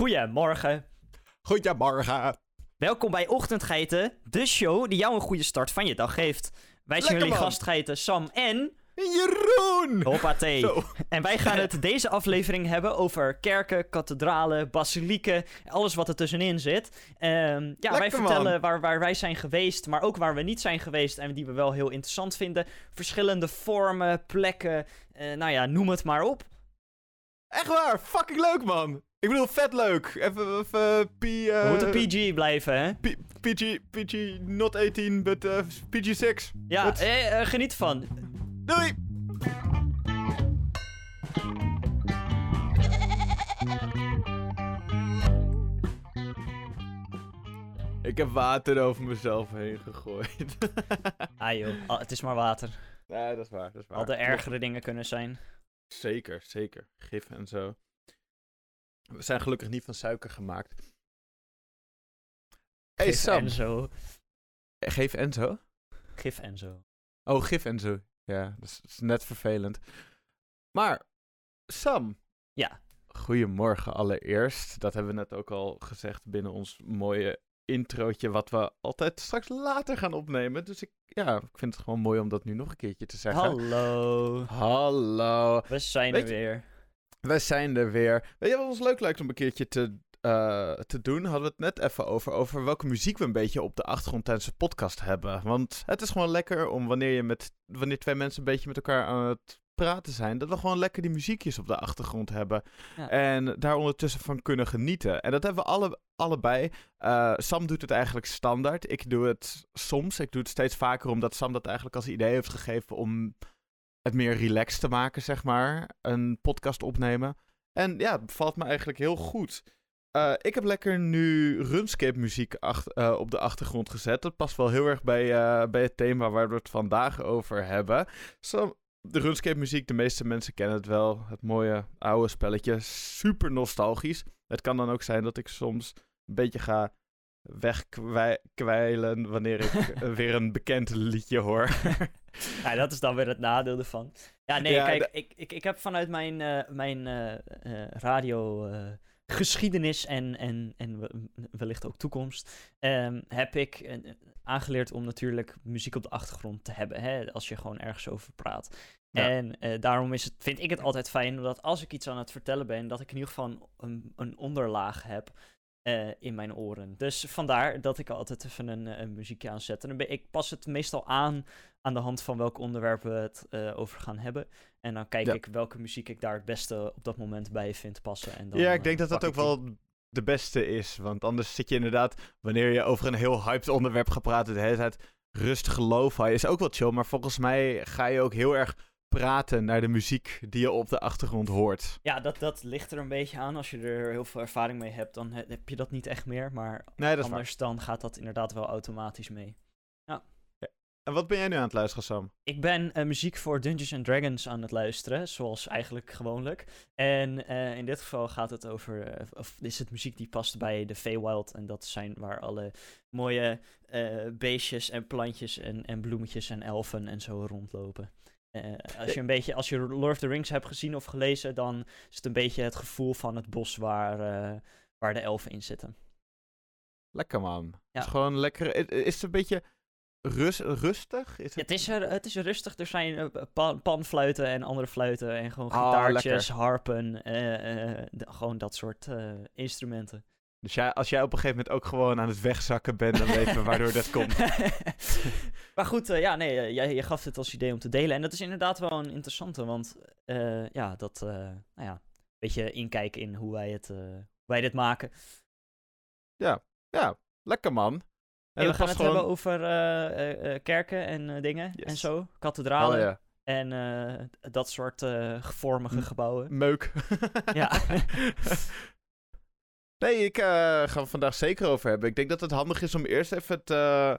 Goedemorgen. Goedemorgen. Welkom bij Ochtendgeiten, de show die jou een goede start van je dag geeft. Wij zijn jullie gastgeiten Sam en Jeroen! Hoppatee. Zo. En wij gaan het deze aflevering hebben over kerken, kathedralen, basilieken, alles wat er tussenin zit. Ehm, ja, wij vertellen waar, waar wij zijn geweest, maar ook waar we niet zijn geweest en die we wel heel interessant vinden. Verschillende vormen, plekken, eh, nou ja, noem het maar op. Echt waar, fucking leuk man. Ik bedoel, vet leuk. Even, even P, eh, We moeten PG blijven, hè? P- PG, PG, not 18, but eh, PG6. Ja, eh, eh, geniet ervan. Doei! Ik heb water over mezelf heen gegooid. Ah joh, al- het is maar water. ja, dat is waar, dat is waar. Hadden ergere dingen kunnen zijn. Zeker, zeker. Gif en zo. We zijn gelukkig niet van suiker gemaakt. Hey Gif Sam. en zo. Geef Enzo? Gif en zo. Oh, gif Enzo. Ja, dat is, dat is net vervelend. Maar, Sam. Ja. Goedemorgen allereerst. Dat hebben we net ook al gezegd binnen ons mooie introotje, wat we altijd straks later gaan opnemen. Dus ik, ja, ik vind het gewoon mooi om dat nu nog een keertje te zeggen. Hallo. Hallo. We zijn Weet er weer. We zijn er weer. Weet je wat ons leuk lijkt om een keertje te, eh, te doen? Hadden we het net even over. Over welke muziek we een beetje op de achtergrond tijdens de podcast hebben. Want het is gewoon lekker om wanneer, je met, wanneer twee mensen een beetje met elkaar aan het praten zijn. Dat we gewoon lekker die muziekjes op de achtergrond hebben. Ja. En daar ondertussen van kunnen genieten. En dat hebben we alle, allebei. Eh, Sam doet het eigenlijk standaard. Ik doe het soms. Ik doe het steeds vaker omdat Sam dat eigenlijk als idee heeft gegeven om het meer relaxed te maken, zeg maar. Een podcast opnemen. En ja, het bevalt me eigenlijk heel goed. Eh, ik heb lekker nu RuneScape muziek eh, op de achtergrond gezet. Dat past wel heel erg bij, eh, bij het thema waar we het vandaag over hebben. De RuneScape muziek, de meeste mensen kennen het wel. Het mooie oude spelletje. Super nostalgisch. Het kan dan ook zijn dat ik soms een beetje ga wegkwijlen wanneer ik weer een bekend liedje hoor. Ja, dat is dan weer het nadeel ervan. Ja, nee, Ja, kijk, ik, ik, ik heb vanuit mijn, eh, mijn eh, eh, radio geschiedenis en, en, en we- wellicht ook toekomst, ehm, heb ik aangeleerd om natuurlijk muziek op de achtergrond te hebben, hè, als je gewoon ergens over praat. Ja. En daarom is het, vind ik het altijd fijn dat als ik iets aan het vertellen ben, dat ik in ieder geval een, een onderlaag heb eh, in mijn oren. Dus vandaar dat ik altijd even een, eh, een muziekje aanzet. En dan ben, ik pas het meestal aan aan de hand van welk onderwerp we het eh, over gaan hebben. En dan kijk Ja. ik welke muziek ik daar het beste op dat moment bij vind passen. En dan, ja, ik denk dat dat ook die. wel de beste is. Want anders zit je inderdaad, wanneer je over een heel hyped onderwerp gaat praten, de hele tijd rustige lo-fi is ook wel chill. Maar volgens mij ga je ook heel erg praten naar de muziek die je op de achtergrond hoort. Ja, dat, dat ligt er een beetje aan. Als je er heel veel ervaring mee hebt, dan he- heb je dat niet echt meer. Maar Nee, waar. anders dan gaat dat inderdaad wel automatisch mee. En wat ben jij nu aan het luisteren, Sam? Ik ben eh, muziek voor Dungeons and Dragons aan het luisteren, zoals eigenlijk gewoonlijk. En eh, in dit geval gaat het over, eh, of is het muziek die past bij de Feywild. En dat zijn waar alle mooie beestjes en plantjes en, en bloemetjes en elfen en zo rondlopen. Eh, als, je een beetje, als je Lord of the Rings hebt gezien of gelezen, dan is het een beetje het gevoel van het bos waar, eh, waar de elfen in zitten. Lekker man. Ja. Het is gewoon lekker. Is het een beetje rus, rustig? Is het... Het is, er, het is rustig. Er zijn eh, pan, panfluiten en andere fluiten en gewoon Ah, gitaartjes, lekker. harpen. eh, eh, de- gewoon dat soort eh, instrumenten. Dus jij, als jij op een gegeven moment ook gewoon aan het wegzakken bent, dan weten we waardoor dat komt. maar goed, eh, ja, nee, eh, jij, je gaf het als idee om te delen. En dat is inderdaad wel een interessante, want eh, ja, dat, eh, nou ja, een beetje inkijken in hoe wij, het, eh, hoe wij dit maken. Ja, lekker man. En Hey, we gaan het gewoon... hebben over eh, eh, eh, kerken en eh, dingen en zo, kathedralen Oh ja, en eh, dat soort eh vormige gebouwen. meuk. Ja. nee, ik eh, ga het vandaag zeker over hebben. Ik denk dat het handig is om eerst even het, eh,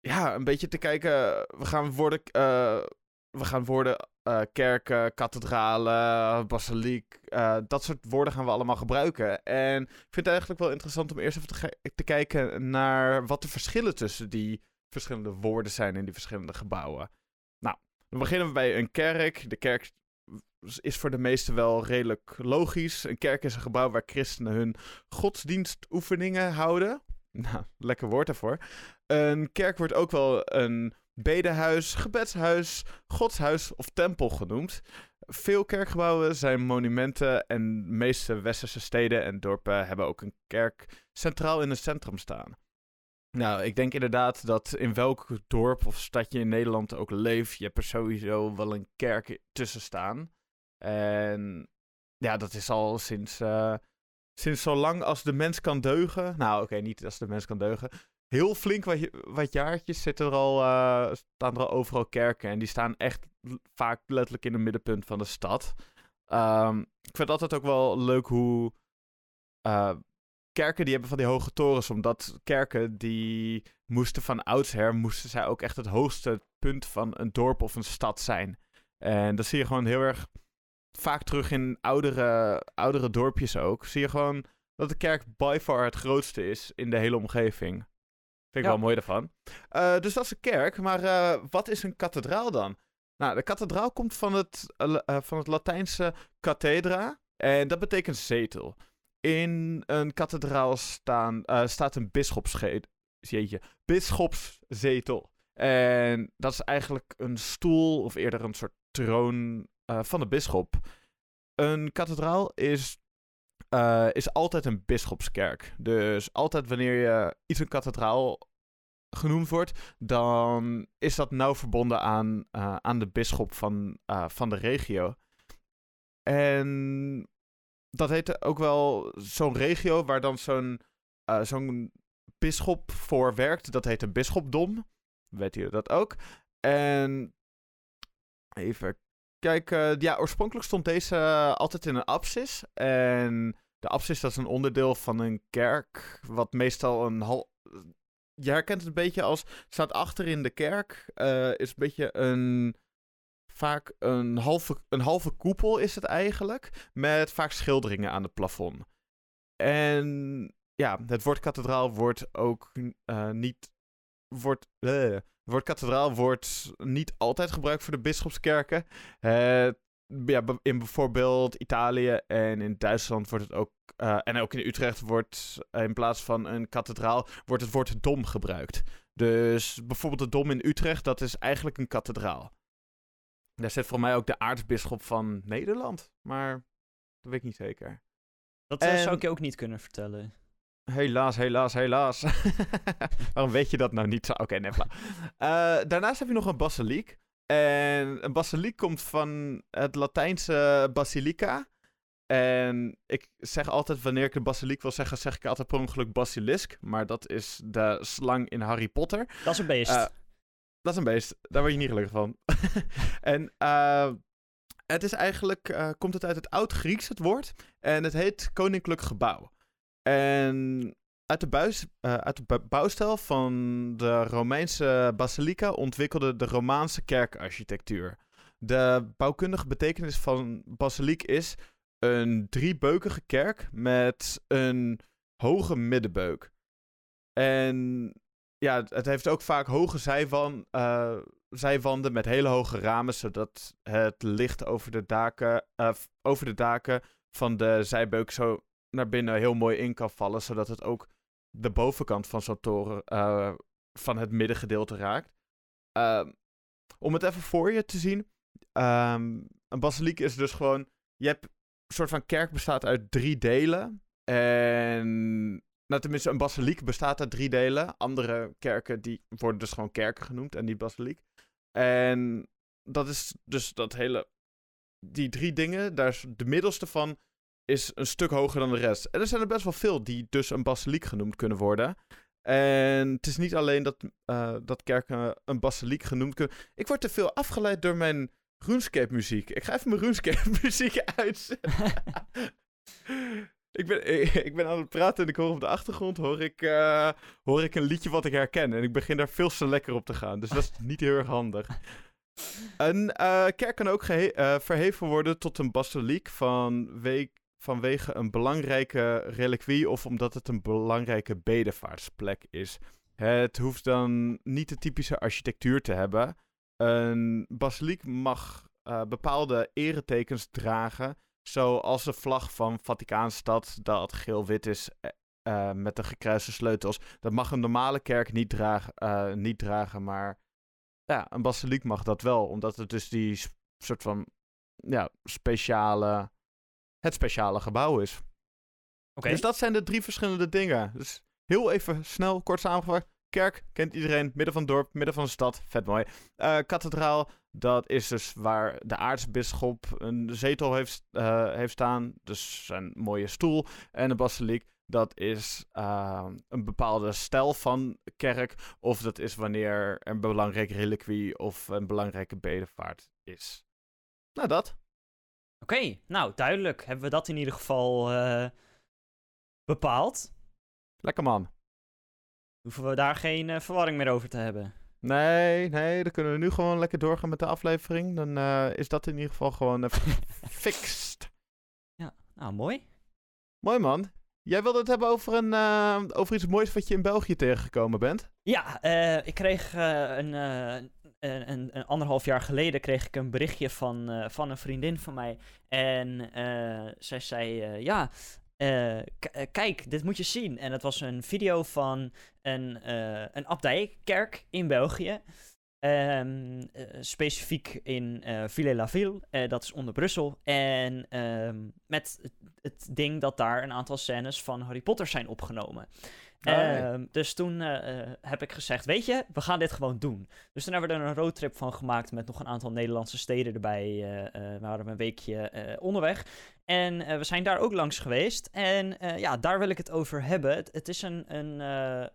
ja, een beetje te kijken. We gaan woorden, eh, we gaan woorden kerken, kathedralen, basiliek, dat soort woorden gaan we allemaal gebruiken. En ik vind het eigenlijk wel interessant om eerst even te, te kijken naar wat de verschillen tussen die verschillende woorden zijn in die verschillende gebouwen. Nou, dan beginnen we bij een kerk. De kerk is voor de meesten wel redelijk logisch. Een kerk is een gebouw waar christenen hun godsdienstoefeningen houden. Nou, lekker woord daarvoor. Een kerk wordt ook wel een bedehuis, gebedshuis, godshuis of tempel genoemd. Veel kerkgebouwen zijn monumenten en de meeste westerse steden en dorpen hebben ook een kerk centraal in het centrum staan. Nou, ik denk inderdaad dat in welk dorp of stadje in Nederland ook leeft, je hebt er sowieso wel een kerk tussen staan. En ja, dat is al sinds, uh, sinds zo lang als de mens kan deugen. Nou, oké, niet als de mens kan deugen. Heel flink wat, wat jaartjes zitten er al, uh, staan er al overal kerken. En die staan echt vaak letterlijk in het middenpunt van de stad. Um, ik vind altijd ook wel leuk hoe uh, kerken die hebben van die hoge torens. Omdat kerken die moesten van oudsher, moesten zij ook echt het hoogste punt van een dorp of een stad zijn. En dat zie je gewoon heel erg vaak terug in oudere, oudere dorpjes ook. Zie je gewoon dat de kerk by far het grootste is in de hele omgeving. Vind ik wel mooi daarvan. Uh, dus dat is een kerk, maar uh, wat is een kathedraal dan? Nou, de kathedraal komt van het, uh, van het Latijnse cathedra. En dat betekent zetel. In een kathedraal staan, staat een bisschopszetel. En dat is eigenlijk een stoel, of eerder een soort troon uh, van de bisschop. Een kathedraal is, uh, is altijd een bisschopskerk. Dus altijd wanneer je iets een kathedraal genoemd wordt, dan is dat nauw verbonden aan, aan de bisschop van, van de regio. En dat heet ook wel zo'n regio waar dan zo'n zo'n bisschop voor werkt. Dat heet een bisschopdom. Weet je dat ook? En even Kijk, uh, ja, oorspronkelijk stond deze uh, altijd in een apsis. En de apsis dat is een onderdeel van een kerk, wat meestal een hal... Je herkent het een beetje als, staat achter in de kerk, uh, is een beetje een, vaak een halve, een halve koepel is het eigenlijk, met vaak schilderingen aan het plafond. En ja, het woord kathedraal wordt ook niet, wordt, woord kathedraal wordt niet altijd gebruikt voor de bisschopskerken. Uh, ja, in bijvoorbeeld Italië en in Duitsland wordt het ook. Uh, en ook in Utrecht wordt in plaats van een kathedraal wordt het woord dom gebruikt. Dus bijvoorbeeld de dom in Utrecht, dat is eigenlijk een kathedraal. Daar zit voor mij ook de aartsbisschop van Nederland. Maar dat weet ik niet zeker. Dat uh, zou ik je ook niet kunnen vertellen. Helaas, helaas, helaas. Waarom weet je dat nou niet? Oké, okay, nee, uh, daarnaast heb je nog een basiliek. En een basiliek komt van het Latijnse basilica. En ik zeg altijd, wanneer ik een basiliek wil zeggen, zeg ik altijd per ongeluk basilisk. Maar dat is de slang in Harry Potter. Dat is een beest. Uh, dat is een beest. Daar word je niet gelukkig van. en uh, het is eigenlijk, komt het uit het Oud-Grieks, het woord. En het heet Koninklijk Gebouw. En uit de, buis, uh, uit de bouwstijl van de Romeinse basilica ontwikkelde de Romaanse kerkarchitectuur. De bouwkundige betekenis van basiliek is een driebeukige kerk met een hoge middenbeuk. En ja, het heeft ook vaak hoge uh, zijwanden met hele hoge ramen, zodat het licht over de daken, uh, over de daken van de zijbeuk zo naar binnen heel mooi in kan vallen, zodat het ook de bovenkant van zo'n toren uh, van het middengedeelte raakt. Uh, om het even voor je te zien. Um, een basiliek is dus gewoon. Je hebt een soort van kerk bestaat uit drie delen. En. Nou, tenminste, een basiliek bestaat uit drie delen. Andere kerken die worden dus gewoon kerken genoemd en niet basiliek. En dat is dus dat hele. Die drie dingen, daar is de middelste van is een stuk hoger dan de rest. En er zijn er best wel veel die dus een basiliek genoemd kunnen worden. En het is niet alleen dat, uh, dat kerken een basiliek genoemd kunnen. Ik word te veel afgeleid door mijn RuneScape muziek. Ik ga even mijn RuneScape muziek uitzetten. ik, ben, ik, ben aan het praten en ik hoor op de achtergrond hoor ik, uh, hoor ik een liedje wat ik herken. En ik begin daar veel te lekker op te gaan. Dus dat is niet heel erg handig. Een uh, kerk kan ook verheven worden tot een basiliek van week vanwege een belangrijke reliquie of omdat het een belangrijke bedevaartsplek is. Het hoeft dan niet de typische architectuur te hebben. Een basiliek mag eh, bepaalde eretekens dragen. Zoals de vlag van Vaticaanstad, dat geel-wit is eh, eh, met de gekruiste sleutels. Dat mag een normale kerk niet, dragen, eh, niet dragen, maar ja, een basiliek mag dat wel. Omdat het dus die soort van ja, speciale, het speciale gebouw is. Oké. Dus dat zijn de drie verschillende dingen. Dus heel even snel, kort samengevat. Kerk kent iedereen, midden van het dorp, midden van de stad, vet mooi. Kathedraal, dat is dus waar de aartsbisschop een zetel heeft, eh, heeft staan. Dus een mooie stoel. En een basiliek, dat is eh, een bepaalde stijl van kerk. Of dat is wanneer er een belangrijke reliquie of een belangrijke bedevaart is. Nou, dat. Oké, nou duidelijk. Hebben we dat in ieder geval eh, bepaald. Lekker man. Hoeven we daar geen eh, verwarring meer over te hebben. Nee, nee, dan kunnen we nu gewoon lekker doorgaan met de aflevering. Dan eh, is dat in ieder geval gewoon even fixed. Nou, mooi. Mooi man. Jij wilde het hebben over, een, eh, over iets moois wat je in België tegengekomen bent. Ja, eh, ik kreeg eh, een, eh, een, een, een anderhalf jaar geleden kreeg ik een berichtje van, eh, van een vriendin van mij. En eh, zij zei, eh, ja, eh, eh, kijk, dit moet je zien. En het was een video van een, eh een abdijkerk in België. Ehm, eh, specifiek in eh Villers-la-Ville, dat is onder Brussel. En ehm, met het ding dat daar een aantal scènes van Harry Potter zijn opgenomen. Ja. Ehm, dus toen eh, eh, heb ik gezegd, weet je, we gaan dit gewoon doen. Dus toen hebben we er een roadtrip van gemaakt met nog een aantal Nederlandse steden erbij. eh, we waren een weekje onderweg. En we zijn daar ook langs geweest. En ja, daar wil ik het over hebben. Het, het is een, een,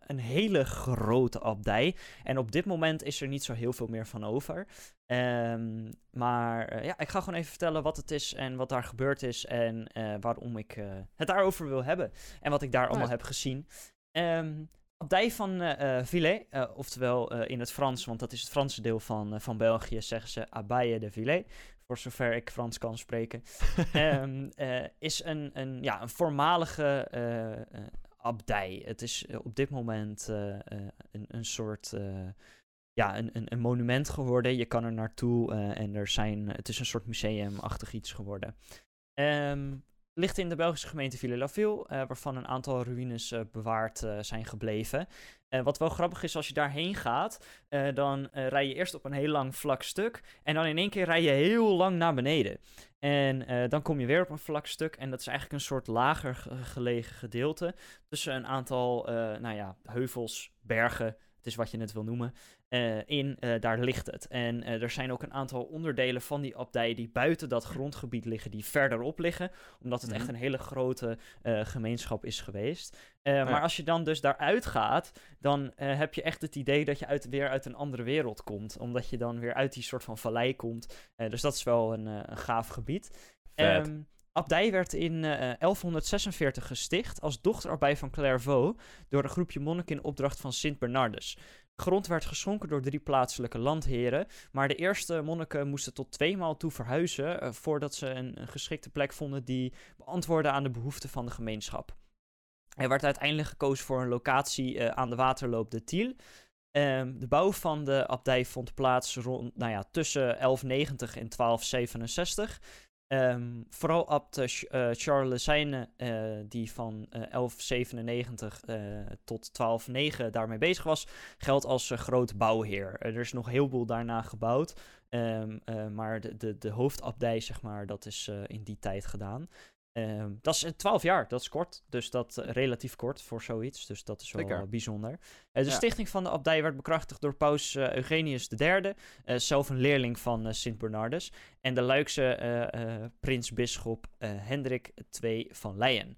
een hele grote abdij. En op dit moment is er niet zo heel veel meer van over. Ehm, maar ja, ik ga gewoon even vertellen wat het is en wat daar gebeurd is. En waarom ik het daarover wil hebben. En wat ik daar allemaal heb gezien. Ehm abdij van eh eh, Villers, eh, oftewel in het Frans, want dat is het Franse deel van, van België, zeggen ze Abbaye de Villers. Voor zover ik Frans kan spreken. Ehm, eh, is een, een, ja, een voormalige abdij. Het is op dit moment een, een soort ja, een, een, een monument geworden. Je kan er naartoe en er zijn, het is een soort museumachtig iets geworden. Ehm, ligt in de Belgische gemeente Villers-la-Ville, eh, waarvan een aantal ruïnes eh, bewaard eh, zijn gebleven. Wat wel grappig is, als je daarheen gaat, dan rij je eerst op een heel lang vlak stuk. En dan in één keer rij je heel lang naar beneden. En dan kom je weer op een vlak stuk. En dat is eigenlijk een soort lager ge- gelegen gedeelte. Tussen een aantal, nou ja, heuvels, bergen. Het is wat je het wil noemen. Eh, in, eh, daar ligt het. En eh, er zijn ook een aantal onderdelen van die abdij die buiten dat grondgebied liggen, die verderop liggen. Omdat het echt Mhm. een hele grote gemeenschap is geweest. Ja. Maar als je dan dus daaruit gaat, dan heb je echt het idee dat je uit, weer uit een andere wereld komt. Omdat je dan weer uit die soort van vallei komt. Dus dat is wel een, een gaaf gebied. Ehm, Abdij werd in eh, 1146 gesticht als dochterabdij van Clairvaux door een groepje monniken in opdracht van Sint Bernardus. Grond werd geschonken door drie plaatselijke landheren, maar de eerste monniken moesten tot tweemaal toe verhuizen eh, voordat ze een, een geschikte plek vonden die beantwoordde aan de behoeften van de gemeenschap. Er werd uiteindelijk gekozen voor een locatie eh, aan de waterloop de Tiel. Ehm, de bouw van de abdij vond plaats rond, nou ja, tussen 1190 en 1267. Ehm, vooral abt eh, Ch- Charles Lessijne, eh, die van eh, 1197 eh, tot 1209 daarmee bezig was, geldt als groot bouwheer. Er is nog heel veel daarna gebouwd, ehm, eh, maar de, de, de hoofdabdij, zeg maar, dat is in die tijd gedaan. Ehm, dat is eh, 12 jaar, dat is kort. Dus dat eh, relatief kort voor zoiets. Dus dat is wel Zeker. eh, bijzonder. Eh, de Ja. stichting van de abdij werd bekrachtigd door paus eh, Eugenius III, eh, zelf een leerling van eh, Sint Bernardus. En de Luikse eh, eh, prins-bisschop eh, Hendrik II van Leyen.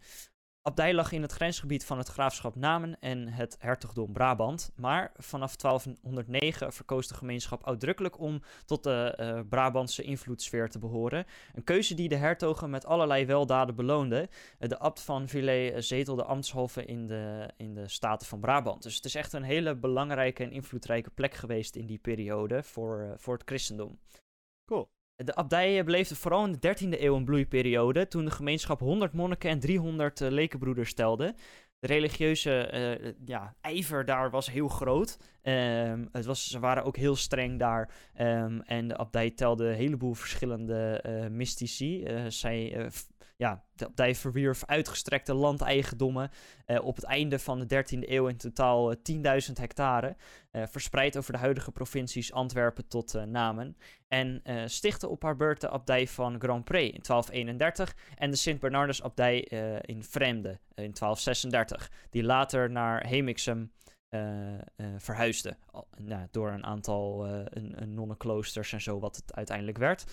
Abdij lag in het grensgebied van het graafschap Namen en het hertogdom Brabant. Maar vanaf 1209 verkoos de gemeenschap uitdrukkelijk om tot de eh, Brabantse invloedssfeer te behoren. Een keuze die de hertogen met allerlei weldaden beloonde. Eh, de abt van Villers eh, zetelde ambtshalve in de, in de Staten van Brabant. Dus het is echt een hele belangrijke en invloedrijke plek geweest in die periode voor, voor het christendom. Cool. De abdijen beleefden vooral in de 13e eeuw een bloeiperiode, toen de gemeenschap 100 monniken en 300 eh, lekenbroeders telde. de religieuze eh, ja, ijver daar was heel groot. Ehm, het was, ze waren ook heel streng daar. Ehm, en de abdij telde een heleboel verschillende uh, mystici. Zij ja, de abdij verwierf uitgestrekte landeigendommen uh, op het einde van de 13e eeuw in totaal 10.000 hectare, uh, verspreid over de huidige provincies Antwerpen tot uh, Namen. En stichtte op haar beurt de abdij van Grand Pré in 1231 en de Sint-Bernardus abdij in Vreemde in 1236, die later naar Hemixem verhuisde. nou, door een aantal een, een en zo, wat het uiteindelijk werd.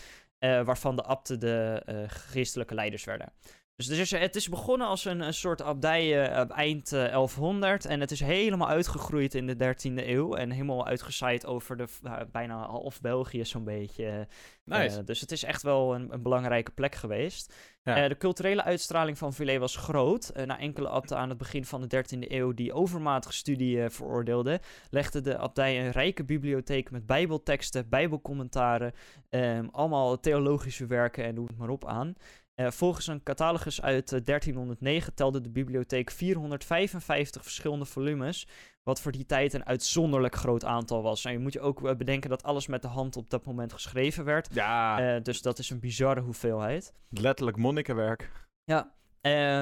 Uh, waarvan de abten de uh, geestelijke leiders werden. Dus het is, het is begonnen als een, een soort abdij uh, eind 1100 en het is helemaal uitgegroeid in de 13e eeuw en helemaal uitgezaaid over de bijna half België zo'n beetje. Nice. dus het is echt wel een, een belangrijke plek geweest. Ja. de culturele uitstraling van Villers was groot. na enkele abten aan het begin van de 13e eeuw die overmatige studie veroordeelden, legde de abdij een rijke bibliotheek met bijbelteksten, bijbelcommentaren, um, allemaal theologische werken en noem het maar op aan. Uh, volgens een catalogus uit 1309 eh, telde de bibliotheek 455 verschillende volumes, wat voor die tijd een uitzonderlijk groot aantal was. En je moet je ook eh, bedenken dat alles met de hand op dat moment geschreven werd. Ja. dus dat is een bizarre hoeveelheid. Letterlijk monnikenwerk. Ja.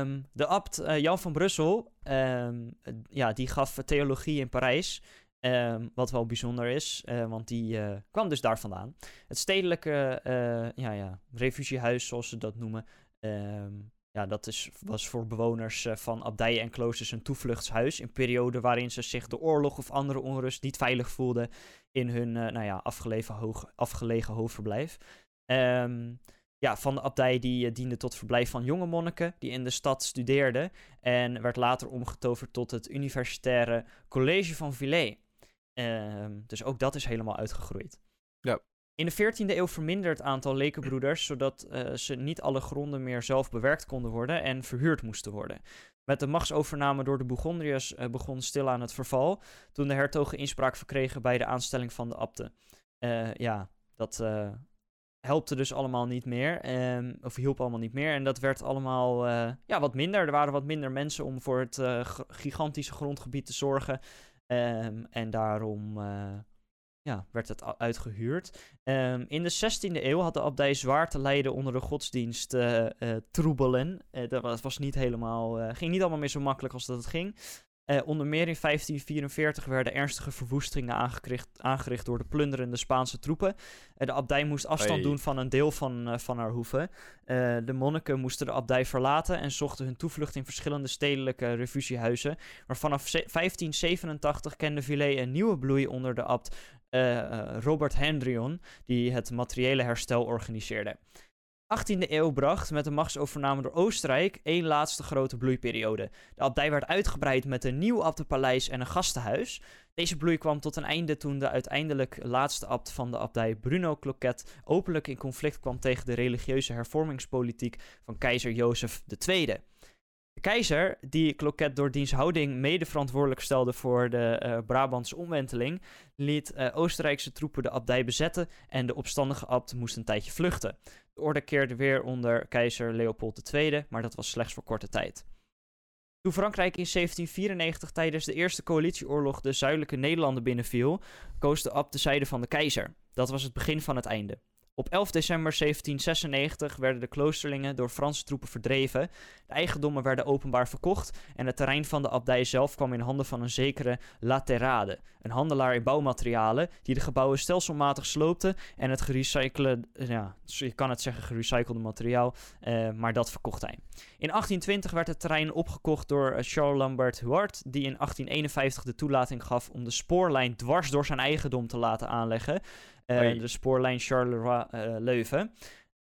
Um, de abt Jan van Brussel, um, ja, die gaf theologie in Parijs. Um, wat wel bijzonder is, uh, want die uh, kwam dus daar vandaan. Het stedelijke uh, ja, ja, refugiehuis, zoals ze dat noemen. Um, ja, dat is, was voor bewoners van abdijen en kloosters een toevluchtshuis. In perioden waarin ze zich door oorlog of andere onrust niet veilig voelden in hun nou ja, afgelegen, hoog, afgelegen hoofdverblijf. Um, ja, van de abdij die diende tot verblijf van jonge monniken die in de stad studeerden. En werd later omgetoverd tot het universitaire college van Villers. Um, dus ook dat is helemaal uitgegroeid. Ja. In de 14e eeuw vermindert het aantal lekenbroeders, zodat uh, ze niet alle gronden meer zelf bewerkt konden worden en verhuurd moesten worden. Met de machtsovername door de Bourgondiërs uh, begon stilaan het verval, toen de hertogen inspraak verkregen bij de aanstelling van de abten. Uh, ja, dat helpte dus allemaal niet meer, um, of hielp allemaal niet meer. En dat werd allemaal ja, wat minder. Er waren wat minder mensen om voor het gigantische grondgebied te zorgen. Um, en daarom uh, ja, werd het uitgehuurd. Um, in de 16e eeuw had de abdij zwaar te lijden onder de godsdienst uh, uh, troebelen. dat was niet helemaal, ging niet allemaal meer zo makkelijk als dat het ging. Uh, onder meer in 1544 werden ernstige verwoestingen aangericht, aangericht door de plunderende Spaanse troepen. Uh, de abdij moest afstand doen van een deel van, uh, van haar hoeve. de monniken moesten de abdij verlaten en zochten hun toevlucht in verschillende stedelijke refugiehuizen. Maar vanaf 1587 kende Villers een nieuwe bloei onder de abt Robert Hendrion, die het materiële herstel organiseerde. 18e eeuw bracht met de machtsovername door Oostenrijk één laatste grote bloeiperiode. De abdij werd uitgebreid met een nieuw abtenpaleis en een gastenhuis. Deze bloei kwam tot een einde toen de uiteindelijk laatste abt van de abdij Bruno Cloquet openlijk in conflict kwam tegen de religieuze hervormingspolitiek van keizer Jozef II. Keizer, die Cloquet door diens houding mede verantwoordelijk stelde voor de uh, Brabantse omwenteling, liet uh, Oostenrijkse troepen de abdij bezetten en de opstandige abt moest een tijdje vluchten. De orde keerde weer onder keizer Leopold II, maar dat was slechts voor korte tijd. Toen Frankrijk in 1794 tijdens de Eerste Coalitieoorlog de zuidelijke Nederlanden binnenviel, koos de abt de zijde van de keizer. Dat was het begin van het einde. Op 11 december 1796 werden de kloosterlingen door Franse troepen verdreven. De eigendommen werden openbaar verkocht en het terrein van de abdij zelf kwam in handen van een zekere Laterade, een handelaar in bouwmaterialen die de gebouwen stelselmatig sloopte en het gerecyclede, ja, je kan het zeggen gerecyclede materiaal, uh, maar dat verkocht hij. In 1820 werd het terrein opgekocht door eh, Charles Lambert Huart, die in 1851 de toelating gaf om de spoorlijn dwars door zijn eigendom te laten aanleggen. Uh, de spoorlijn Charleroi-Leuven.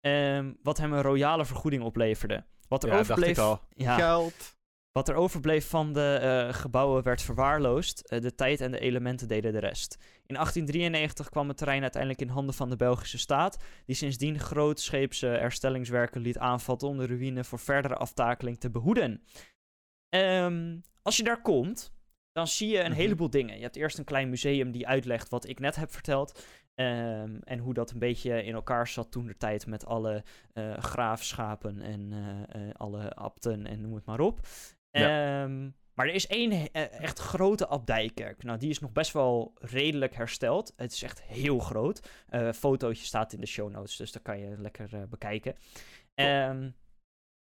Uh, um, wat hem een royale vergoeding opleverde. Wat er ja, overbleef. Dacht ik al. Ja, Geld. Wat er overbleef van de uh, gebouwen werd verwaarloosd. Uh, de tijd en de elementen deden de rest. In 1893 kwam het terrein uiteindelijk in handen van de Belgische staat, die sindsdien grootscheepse herstellingswerken liet aanvatten om de ruïne voor verdere aftakeling te behoeden. Um, als je daar komt, dan zie je een mm -hmm. heleboel dingen. Je hebt eerst een klein museum die uitlegt wat ik net heb verteld. Um, en hoe dat een beetje in elkaar zat toen de tijd met alle uh, graafschapen en uh, uh, alle abten en noem het maar op. Ja. Um, maar er is één eh, echt grote abdijkerk. Nou, die is nog best wel redelijk hersteld. Het is echt heel groot. Uh, fotootje staat in de show notes, dus dat kan je lekker bekijken. Um,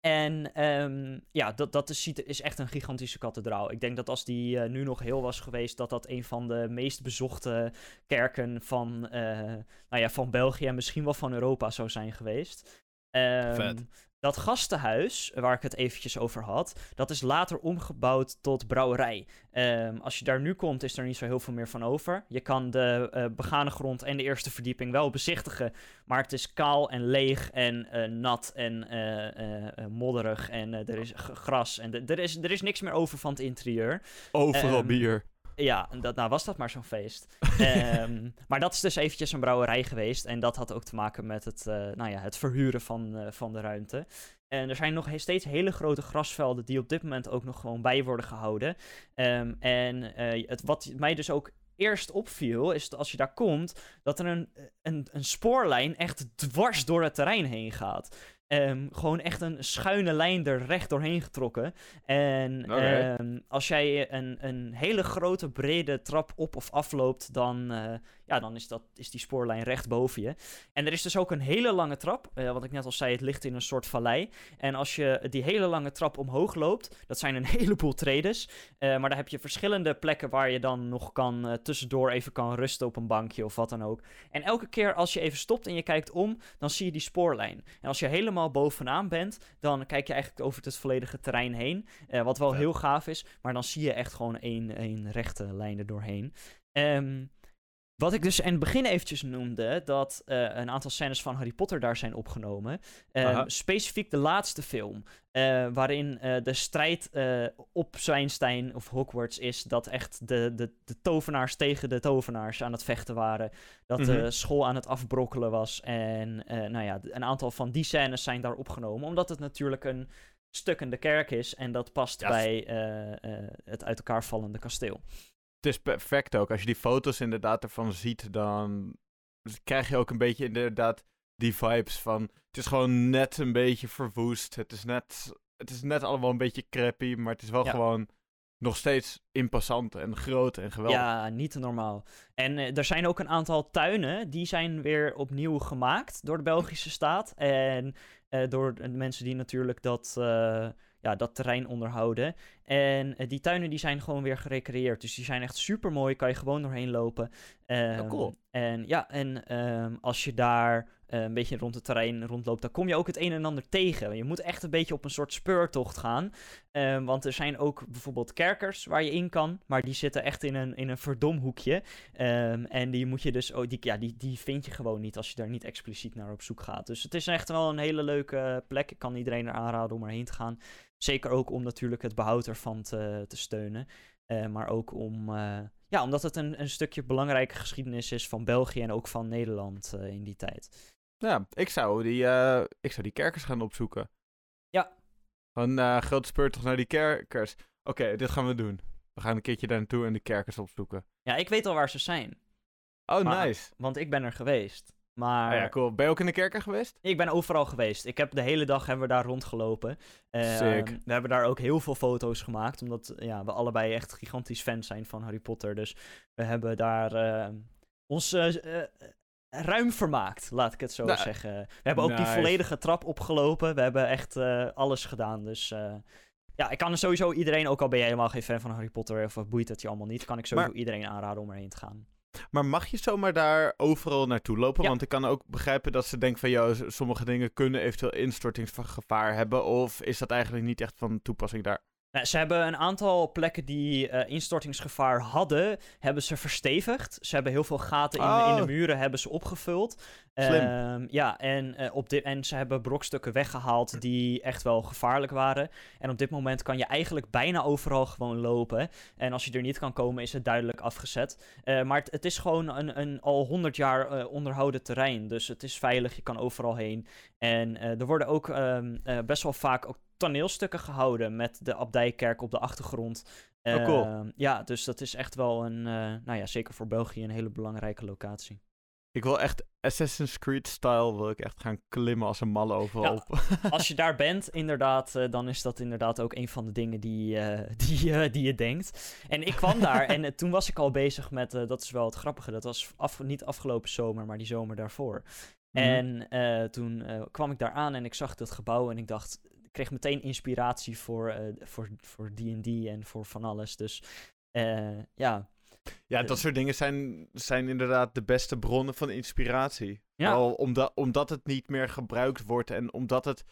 en um, ja, dat, dat is, is, echt een gigantische kathedraal. Ik denk dat als die nu nog heel was geweest, dat dat een van de meest bezochte kerken van, nou ja, van België en misschien wel van Europa zou zijn geweest. Um, Vet. Dat gastenhuis, waar ik het eventjes over had, dat is later omgebouwd tot brouwerij. Um, als je daar nu komt, is er niet zo heel veel meer van over. Je kan de uh, begane grond en de eerste verdieping wel bezichtigen, maar het is kaal en leeg en uh, nat en uh, modderig en er is gras en er is, er is niks meer over van het interieur. Overal um, bier. Ja, dat, nou was dat maar zo'n feest. um, maar dat is dus eventjes een brouwerij geweest. En dat had ook te maken met het, uh, nou ja, het verhuren van, uh, van de ruimte. En er zijn nog steeds hele grote grasvelden die op dit moment ook nog gewoon bij worden gehouden. Um, en uh, het, wat mij dus ook eerst opviel, is dat als je daar komt, dat er een, een, een spoorlijn echt dwars door het terrein heen gaat. Um, gewoon echt een schuine lijn er recht doorheen getrokken. En um, als jij een, een hele grote, brede trap op of afloopt, dan, uh, ja, dan is, dat, is die spoorlijn recht boven je. En er is dus ook een hele lange trap. Uh, wat ik net al zei, het ligt in een soort vallei. En als je die hele lange trap omhoog loopt, dat zijn een heleboel tredes. Uh, maar daar heb je verschillende plekken waar je dan nog kan, tussendoor even kan rusten op een bankje of wat dan ook. En elke keer als je even stopt en je kijkt om, dan zie je die spoorlijn. En als je helemaal bovenaan bent, dan kijk je eigenlijk over het volledige terrein heen. Uh, wat wel heel gaaf is, maar dan zie je echt gewoon één, één rechte lijn er doorheen. Um, wat ik dus in het begin eventjes noemde, dat uh, een aantal scènes van Harry Potter daar zijn opgenomen. Uh, specifiek de laatste film, uh, waarin uh, de strijd op Zwijnstein of Hogwarts is. Dat echt de, de, de tovenaars tegen de tovenaars aan het vechten waren. Dat mm -hmm. de school aan het afbrokkelen was. En nou ja, een aantal van die scènes zijn daar opgenomen. Omdat het natuurlijk een stukkende kerk is. En dat past ja. bij het uit elkaar vallende kasteel het is perfect ook. Als je die foto's inderdaad ervan ziet, dan krijg je ook een beetje inderdaad die vibes van... Het is gewoon net een beetje verwoest. Het is net, het is net allemaal een beetje crappy, maar het is wel gewoon nog steeds imposant en groot en geweldig. Ja, niet normaal. En uh, er zijn ook een aantal tuinen, die zijn weer opnieuw gemaakt door de Belgische staat. En uh, door de mensen die natuurlijk dat... Uh, ja, dat terrein onderhouden. En uh, die tuinen die zijn gewoon weer gerecreëerd. Dus die zijn echt super mooi. Kan je gewoon doorheen lopen. Um, oh, cool. En ja, en um, als je daar uh, een beetje rond het terrein rondloopt, dan kom je ook het een en ander tegen. Je moet echt een beetje op een soort speurtocht gaan. Um, want er zijn ook bijvoorbeeld kerkers waar je in kan. Maar die zitten echt in een, in een verdomhoekje. en die moet je dus. Oh, die, ja, die, die vind je gewoon niet als je daar niet expliciet naar op zoek gaat. Dus het is echt wel een hele leuke plek. Ik kan iedereen er aanraden om erheen te gaan. Zeker ook om natuurlijk het behoud ervan te, te steunen. Uh, maar ook om, uh, ja, omdat het een, een stukje belangrijke geschiedenis is van België en ook van Nederland uh, in die tijd. Ja, ik zou die, ik zou die kerkers gaan opzoeken. Ja. Van grote speurtocht naar die kerkers. Oké, okay, dit gaan we doen. We gaan een keertje daar naartoe en de kerkers opzoeken. Ja, ik weet al waar ze zijn. Oh, maar, nice. Want ik ben er geweest. Maar... Oh ja, cool. Ben je ook in de kerken geweest? Ik ben overal geweest. Ik heb de hele dag hebben we daar rondgelopen. Uh, Sick. We hebben daar ook heel veel foto's gemaakt, omdat ja, we allebei echt gigantisch fans zijn van Harry Potter. Dus we hebben daar uh, ons uh, ruim vermaakt, laat ik het zo nou, zeggen. We hebben ook nice. die volledige trap opgelopen. We hebben echt alles gedaan. Dus ja, ik kan er sowieso iedereen, ook al ben je helemaal geen fan van Harry Potter of boeit het je allemaal niet, kan ik sowieso maar... iedereen aanraden om erheen te gaan. Maar mag je zomaar daar overal naartoe lopen? Ja. Want ik kan ook begrijpen dat ze denken van... jou sommige dingen kunnen eventueel instortingsgevaar hebben. Of is dat eigenlijk niet echt van toepassing daar? Nou, ze hebben een aantal plekken die uh, instortingsgevaar hadden, hebben ze verstevigd. Ze hebben heel veel gaten in, oh. in de muren hebben ze opgevuld. Um, ja, en, uh, op dit, en ze hebben brokstukken weggehaald die echt wel gevaarlijk waren. En op dit moment kan je eigenlijk bijna overal gewoon lopen. En als je er niet kan komen, is het duidelijk afgezet. Uh, maar het, het, is gewoon een, een al 100 jaar onderhouden terrein. Dus het is veilig, je kan overal heen. En er worden ook um, best wel vaak ook toneelstukken gehouden met de abdijkerk op de achtergrond. Oh, cool. ja, dus dat is echt wel een, nou ja, zeker voor België een hele belangrijke locatie. Ik wil echt Assassin's Creed-style, wil ik echt gaan klimmen als een malle overal. Ja, als je daar bent, inderdaad, uh, dan is dat inderdaad ook een van de dingen die, uh, die, die je denkt. En ik kwam daar en toen was ik al bezig met, dat is wel het grappige, dat was af, niet afgelopen zomer, maar die zomer daarvoor. Mm. En toen kwam ik daar aan en ik zag dat gebouw en ik dacht, kreeg meteen inspiratie voor D&D voor, voor en voor van alles. Dus ja, ja, dat soort dingen zijn, zijn inderdaad de beste bronnen van inspiratie. Ja. Al omdat, omdat het niet meer gebruikt wordt en omdat het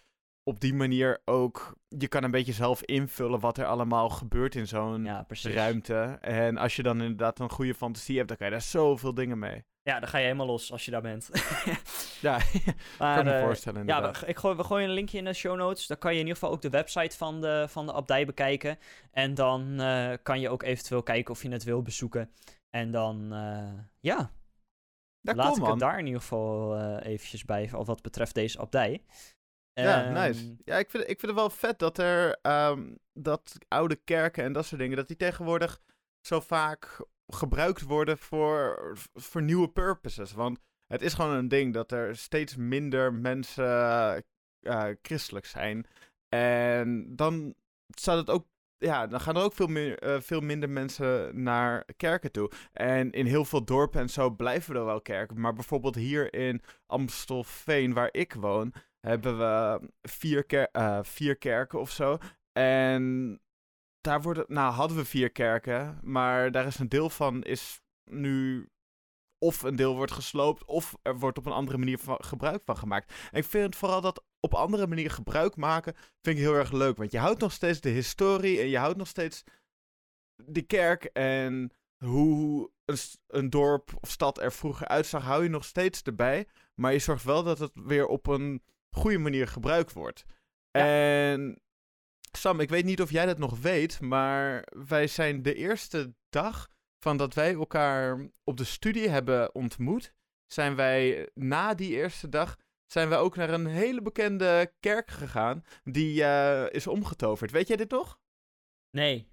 op die manier ook. Je kan een beetje zelf invullen wat er allemaal gebeurt in zo'n ja, ruimte. En als je dan inderdaad een goede fantasie hebt, dan kan je daar zoveel dingen mee. Ja, dan ga je helemaal los als je daar bent. ja, maar, kan me uh, voorstellen. Ja, we, ik gooi, we gooien een linkje in de show notes. Dan kan je in ieder geval ook de website van de, van de abdij bekijken. En dan uh, kan je ook eventueel kijken of je het wil bezoeken. En dan, uh, ja, daar laat ik het daar in ieder geval eventjes bij, of wat betreft deze abdij. Ja, um, nice. Ja, ik vind, ik vind het wel vet dat er um, dat oude kerken en dat soort dingen, dat die tegenwoordig zo vaak gebruikt worden voor, voor nieuwe purposes. Want het is gewoon een ding dat er steeds minder mensen uh, christelijk zijn. En dan staat het ook. Ja, dan gaan er ook veel, meer, uh, veel minder mensen naar kerken toe. En in heel veel dorpen en zo blijven er wel kerken. Maar bijvoorbeeld hier in Amstelveen, waar ik woon, hebben we vier, ker vier kerken of zo. En daar worden, nou hadden we vier kerken, maar daar is een deel van is nu of een deel wordt gesloopt of er wordt op een andere manier van, gebruik van gemaakt. En ik vind vooral dat op andere manier gebruik maken vind ik heel erg leuk, want je houdt nog steeds de historie en je houdt nog steeds de kerk en hoe een, een dorp of stad er vroeger uitzag, hou je nog steeds erbij, maar je zorgt wel dat het weer op een goede manier gebruikt wordt. En Sam, ik weet niet of jij dat nog weet, maar wij zijn de eerste dag van dat wij elkaar op de studie hebben ontmoet, zijn wij na die eerste dag zijn wij ook naar een hele bekende kerk gegaan die uh, is omgetoverd. Weet jij dit toch? Nee.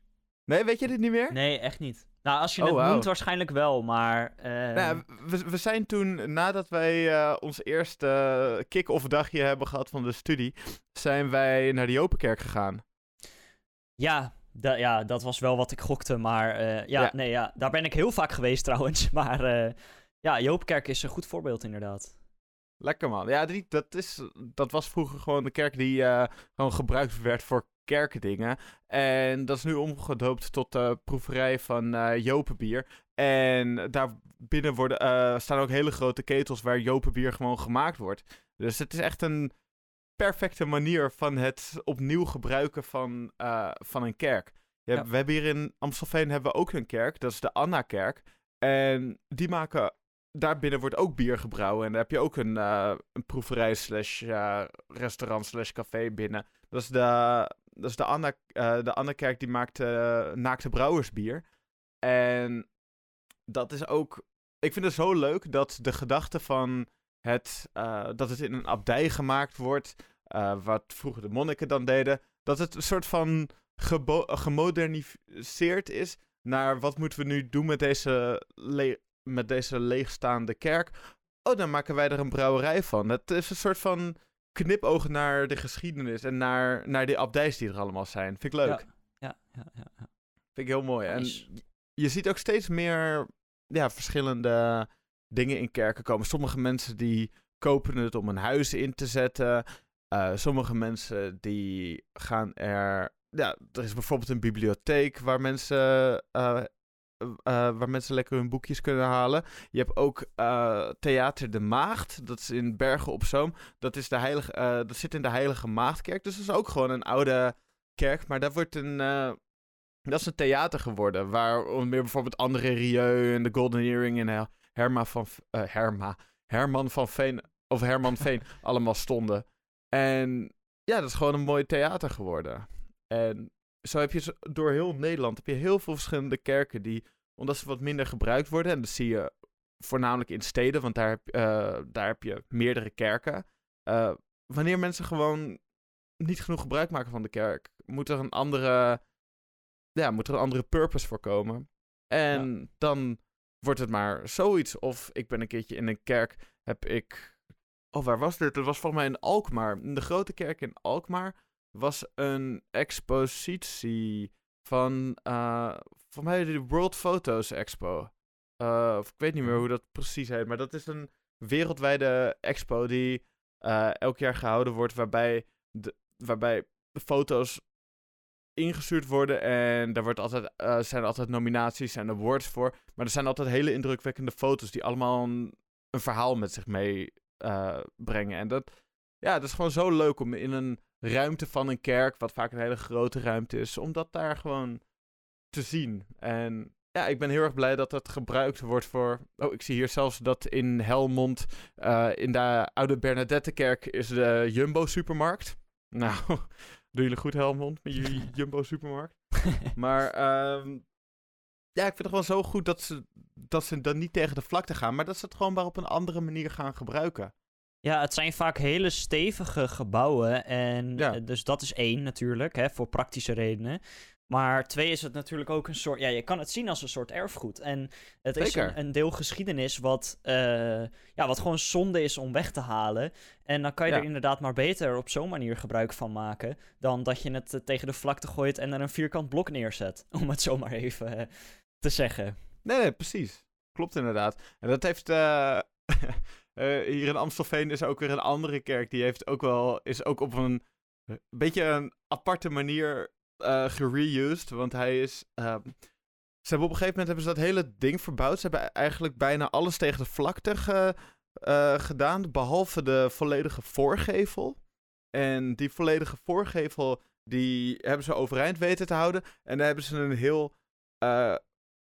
Nee, weet je dit niet meer? Nee, echt niet. Nou, als je oh, het wow. noemt, waarschijnlijk wel, maar... Uh... Nou, we, we zijn toen, nadat wij uh, ons eerste kick-off dagje hebben gehad van de studie, zijn wij naar de Openkerk gegaan. Ja, ja, dat was wel wat ik gokte. Maar uh, ja, nee, ja, daar ben ik heel vaak geweest trouwens. Maar uh, ja, Joopkerk is een goed voorbeeld inderdaad. Lekker man. Ja, die, dat, is, dat was vroeger gewoon de kerk die uh, gewoon gebruikt werd voor kerkdingen. En dat is nu omgedoopt tot de proeverij van uh, Jopenbier. En daar binnen worden, staan ook hele grote ketels waar Jopenbier gewoon gemaakt wordt. Dus het is echt een perfecte manier van het opnieuw gebruiken van, uh, van een kerk. Ja, We hebben hier in Amstelveen hebben we ook een kerk, dat is de Anna-kerk. En die maken, daarbinnen wordt ook bier gebrouwen. En daar heb je ook een, uh, een proeverij slash uh, restaurant slash café binnen. Dat is de, dat is de, Anna, de Anna-kerk die maakt naakte brouwersbier. En dat is ook, ik vind het zo leuk dat de gedachte van het, uh, dat het in een abdij gemaakt wordt, uh, wat vroeger de monniken dan deden, dat het een soort van gemoderniseerd is naar wat moeten we nu doen met deze, met deze leegstaande kerk. Oh, dan maken wij er een brouwerij van. Het is een soort van knipoog naar de geschiedenis en naar, naar die abdijs die er allemaal zijn. Vind ik leuk. Ja, ja, ja. ja, Vind ik heel mooi. En je ziet ook steeds meer ja, verschillende dingen in kerken komen. Sommige mensen die kopen het om een huis in te zetten. Uh, sommige mensen die gaan er. Ja, er is bijvoorbeeld een bibliotheek waar mensen, uh, uh, waar mensen lekker hun boekjes kunnen halen. Je hebt ook Theater de Maagd. Dat is in Bergen op Zoom. Dat, is de heilige, dat zit in de Heilige Maagdkerk. Dus dat is ook gewoon een oude kerk. Maar daar wordt een. dat is een theater geworden. Waar meer bijvoorbeeld André Rieu en de Golden Earring en Herma van, uh, Herma, Herman van Veen of Herman Veen allemaal stonden. En ja, dat is gewoon een mooi theater geworden. En zo heb je door heel Nederland heb je heel veel verschillende kerken die, omdat ze wat minder gebruikt worden, en dat zie je voornamelijk in steden, want daar heb, uh, daar heb je meerdere kerken. Uh, wanneer mensen gewoon niet genoeg gebruik maken van de kerk, moet er een andere, ja, moet er een andere purpose voor komen. En dan wordt het maar zoiets. Of ik ben een keertje in een kerk, heb ik... Oh, waar was dit? Het was volgens mij in Alkmaar. In de grote kerk in Alkmaar was een expositie van, uh, voor mij de World Photos Expo. Uh, of ik weet niet meer hoe dat precies heet, maar dat is een wereldwijde expo die uh, elk jaar gehouden wordt, waarbij, de, waarbij foto's ingestuurd worden en daar wordt altijd, uh, zijn altijd nominaties en awards voor. Maar er zijn altijd hele indrukwekkende foto's die allemaal een, verhaal met zich mee uh, brengen. En dat, ja, dat is gewoon zo leuk om in een ruimte van een kerk, wat vaak een hele grote ruimte is, om dat daar gewoon te zien. En ja, ik ben heel erg blij dat het gebruikt wordt voor. Oh, ik zie hier zelfs dat in Helmond, uh, in de oude Bernadettekerk, is de Jumbo-supermarkt. Nou, doen jullie goed, Helmond, met jullie Jumbo-supermarkt? maar um, ja, ik vind het gewoon zo goed dat ze, dat ze dan niet tegen de vlakte gaan, maar dat ze het gewoon maar op een andere manier gaan gebruiken. Ja, het zijn vaak hele stevige gebouwen. En Ja. eh, dus dat is één natuurlijk, hè, voor praktische redenen. Maar twee is het natuurlijk ook een soort. Ja, je kan het zien als een soort erfgoed. En het is een, een deel geschiedenis wat, eh, ja, wat gewoon zonde is om weg te halen. En dan kan je Ja. er inderdaad maar beter op zo'n manier gebruik van maken. Dan dat je het eh, tegen de vlakte gooit en er een vierkant blok neerzet. Om het zomaar even eh, te zeggen. Nee, nee, precies. Klopt inderdaad. En dat heeft. hier in Amstelveen is ook weer een andere kerk. Die heeft ook wel. Is ook op een. een beetje een aparte manier eh gereused. Want hij is. ehm, ze hebben op een gegeven moment hebben ze dat hele ding verbouwd. Ze hebben eigenlijk bijna alles tegen de vlakte eh, gedaan. Behalve de volledige voorgevel. En die volledige voorgevel. Die hebben ze overeind weten te houden. En daar hebben ze een heel. eh,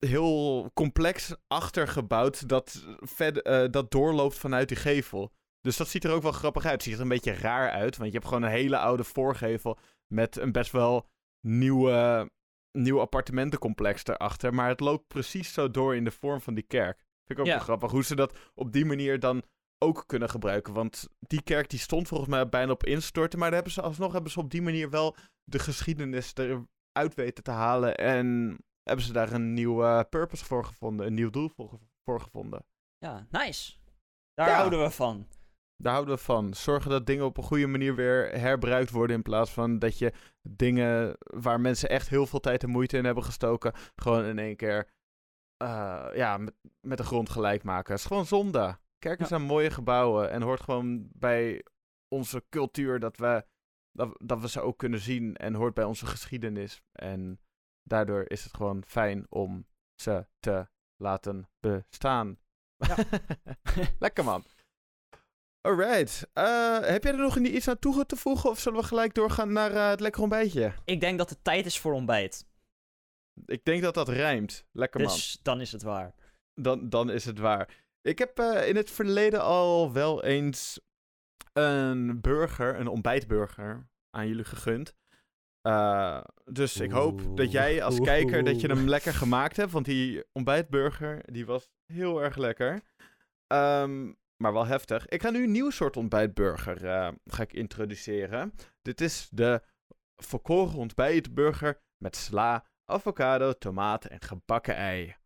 heel complex achtergebouwd dat, verder, dat doorloopt vanuit die gevel. Dus dat ziet er ook wel grappig uit. Het ziet er een beetje raar uit, want je hebt gewoon een hele oude voorgevel met een best wel nieuwe, nieuw appartementencomplex erachter. Maar het loopt precies zo door in de vorm van die kerk. Vind ik ook Ja. wel grappig hoe ze dat op die manier dan ook kunnen gebruiken. Want die kerk die stond volgens mij bijna op instorten. Maar daar hebben ze alsnog hebben ze op die manier wel de geschiedenis eruit weten te halen. En hebben ze daar een nieuwe purpose voor gevonden. Een nieuw doel voor, ge- voor gevonden. Ja, nice. Daar Ja. houden we van. Daar houden we van. Zorgen dat dingen op een goede manier weer herbruikt worden. In plaats van dat je dingen waar mensen echt heel veel tijd en moeite in hebben gestoken. gewoon in één keer eh, ja, met, met de grond gelijk maken. Het is gewoon zonde. Kerken Ja. zijn mooie gebouwen. En hoort gewoon bij onze cultuur dat we, dat, dat we ze ook kunnen zien. En hoort bij onze geschiedenis. En daardoor is het gewoon fijn om ze te laten bestaan. Ja. Lekker man. Alright. Eh, heb jij er nog iets aan toe te voegen? Of zullen we gelijk doorgaan naar eh, het lekker ontbijtje? Ik denk dat het tijd is voor ontbijt. Ik denk dat dat rijmt. Lekker man. Dus dan is het waar. Dan, dan is het waar. Ik heb eh, in het verleden al wel eens een burger, een ontbijtburger, aan jullie gegund. Dus ik hoop dat jij als kijker dat je hem lekker gemaakt hebt. Want die ontbijtburger, die was heel erg lekker. Ehm, maar wel heftig. Ik ga nu een nieuw soort ontbijtburger eh, ga ik introduceren. Dit is de volkoren ontbijtburger met sla, avocado, tomaten en gebakken ei.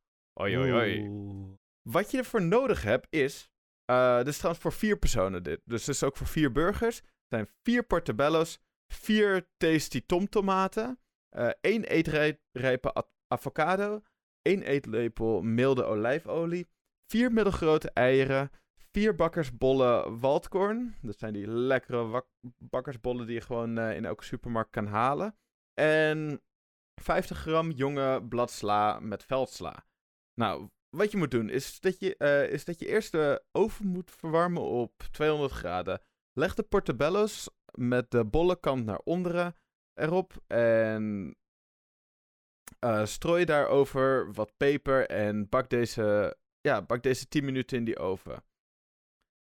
Oi, oi, oi. Oeh. Wat je ervoor nodig hebt is. eh dit is trouwens voor vier personen dit. Dus het is ook voor vier burgers. Het zijn vier portobello's, vier tasty tomtomaten, eh één eetrijpe avocado, één eetlepel milde olijfolie, vier middelgrote eieren, vier bakkersbollen waldkorn. Dat zijn die lekkere bakkersbollen die je gewoon eh, in elke supermarkt kan halen. En 50 gram jonge bladsla met veldsla. Nou, wat je moet doen is dat je, eh, is dat je eerst de oven moet verwarmen op 200 graden. Leg de portobello's met de bolle kant naar onderen erop en eh, strooi daarover wat peper en bak deze, ja, bak deze 10 minuten in die oven.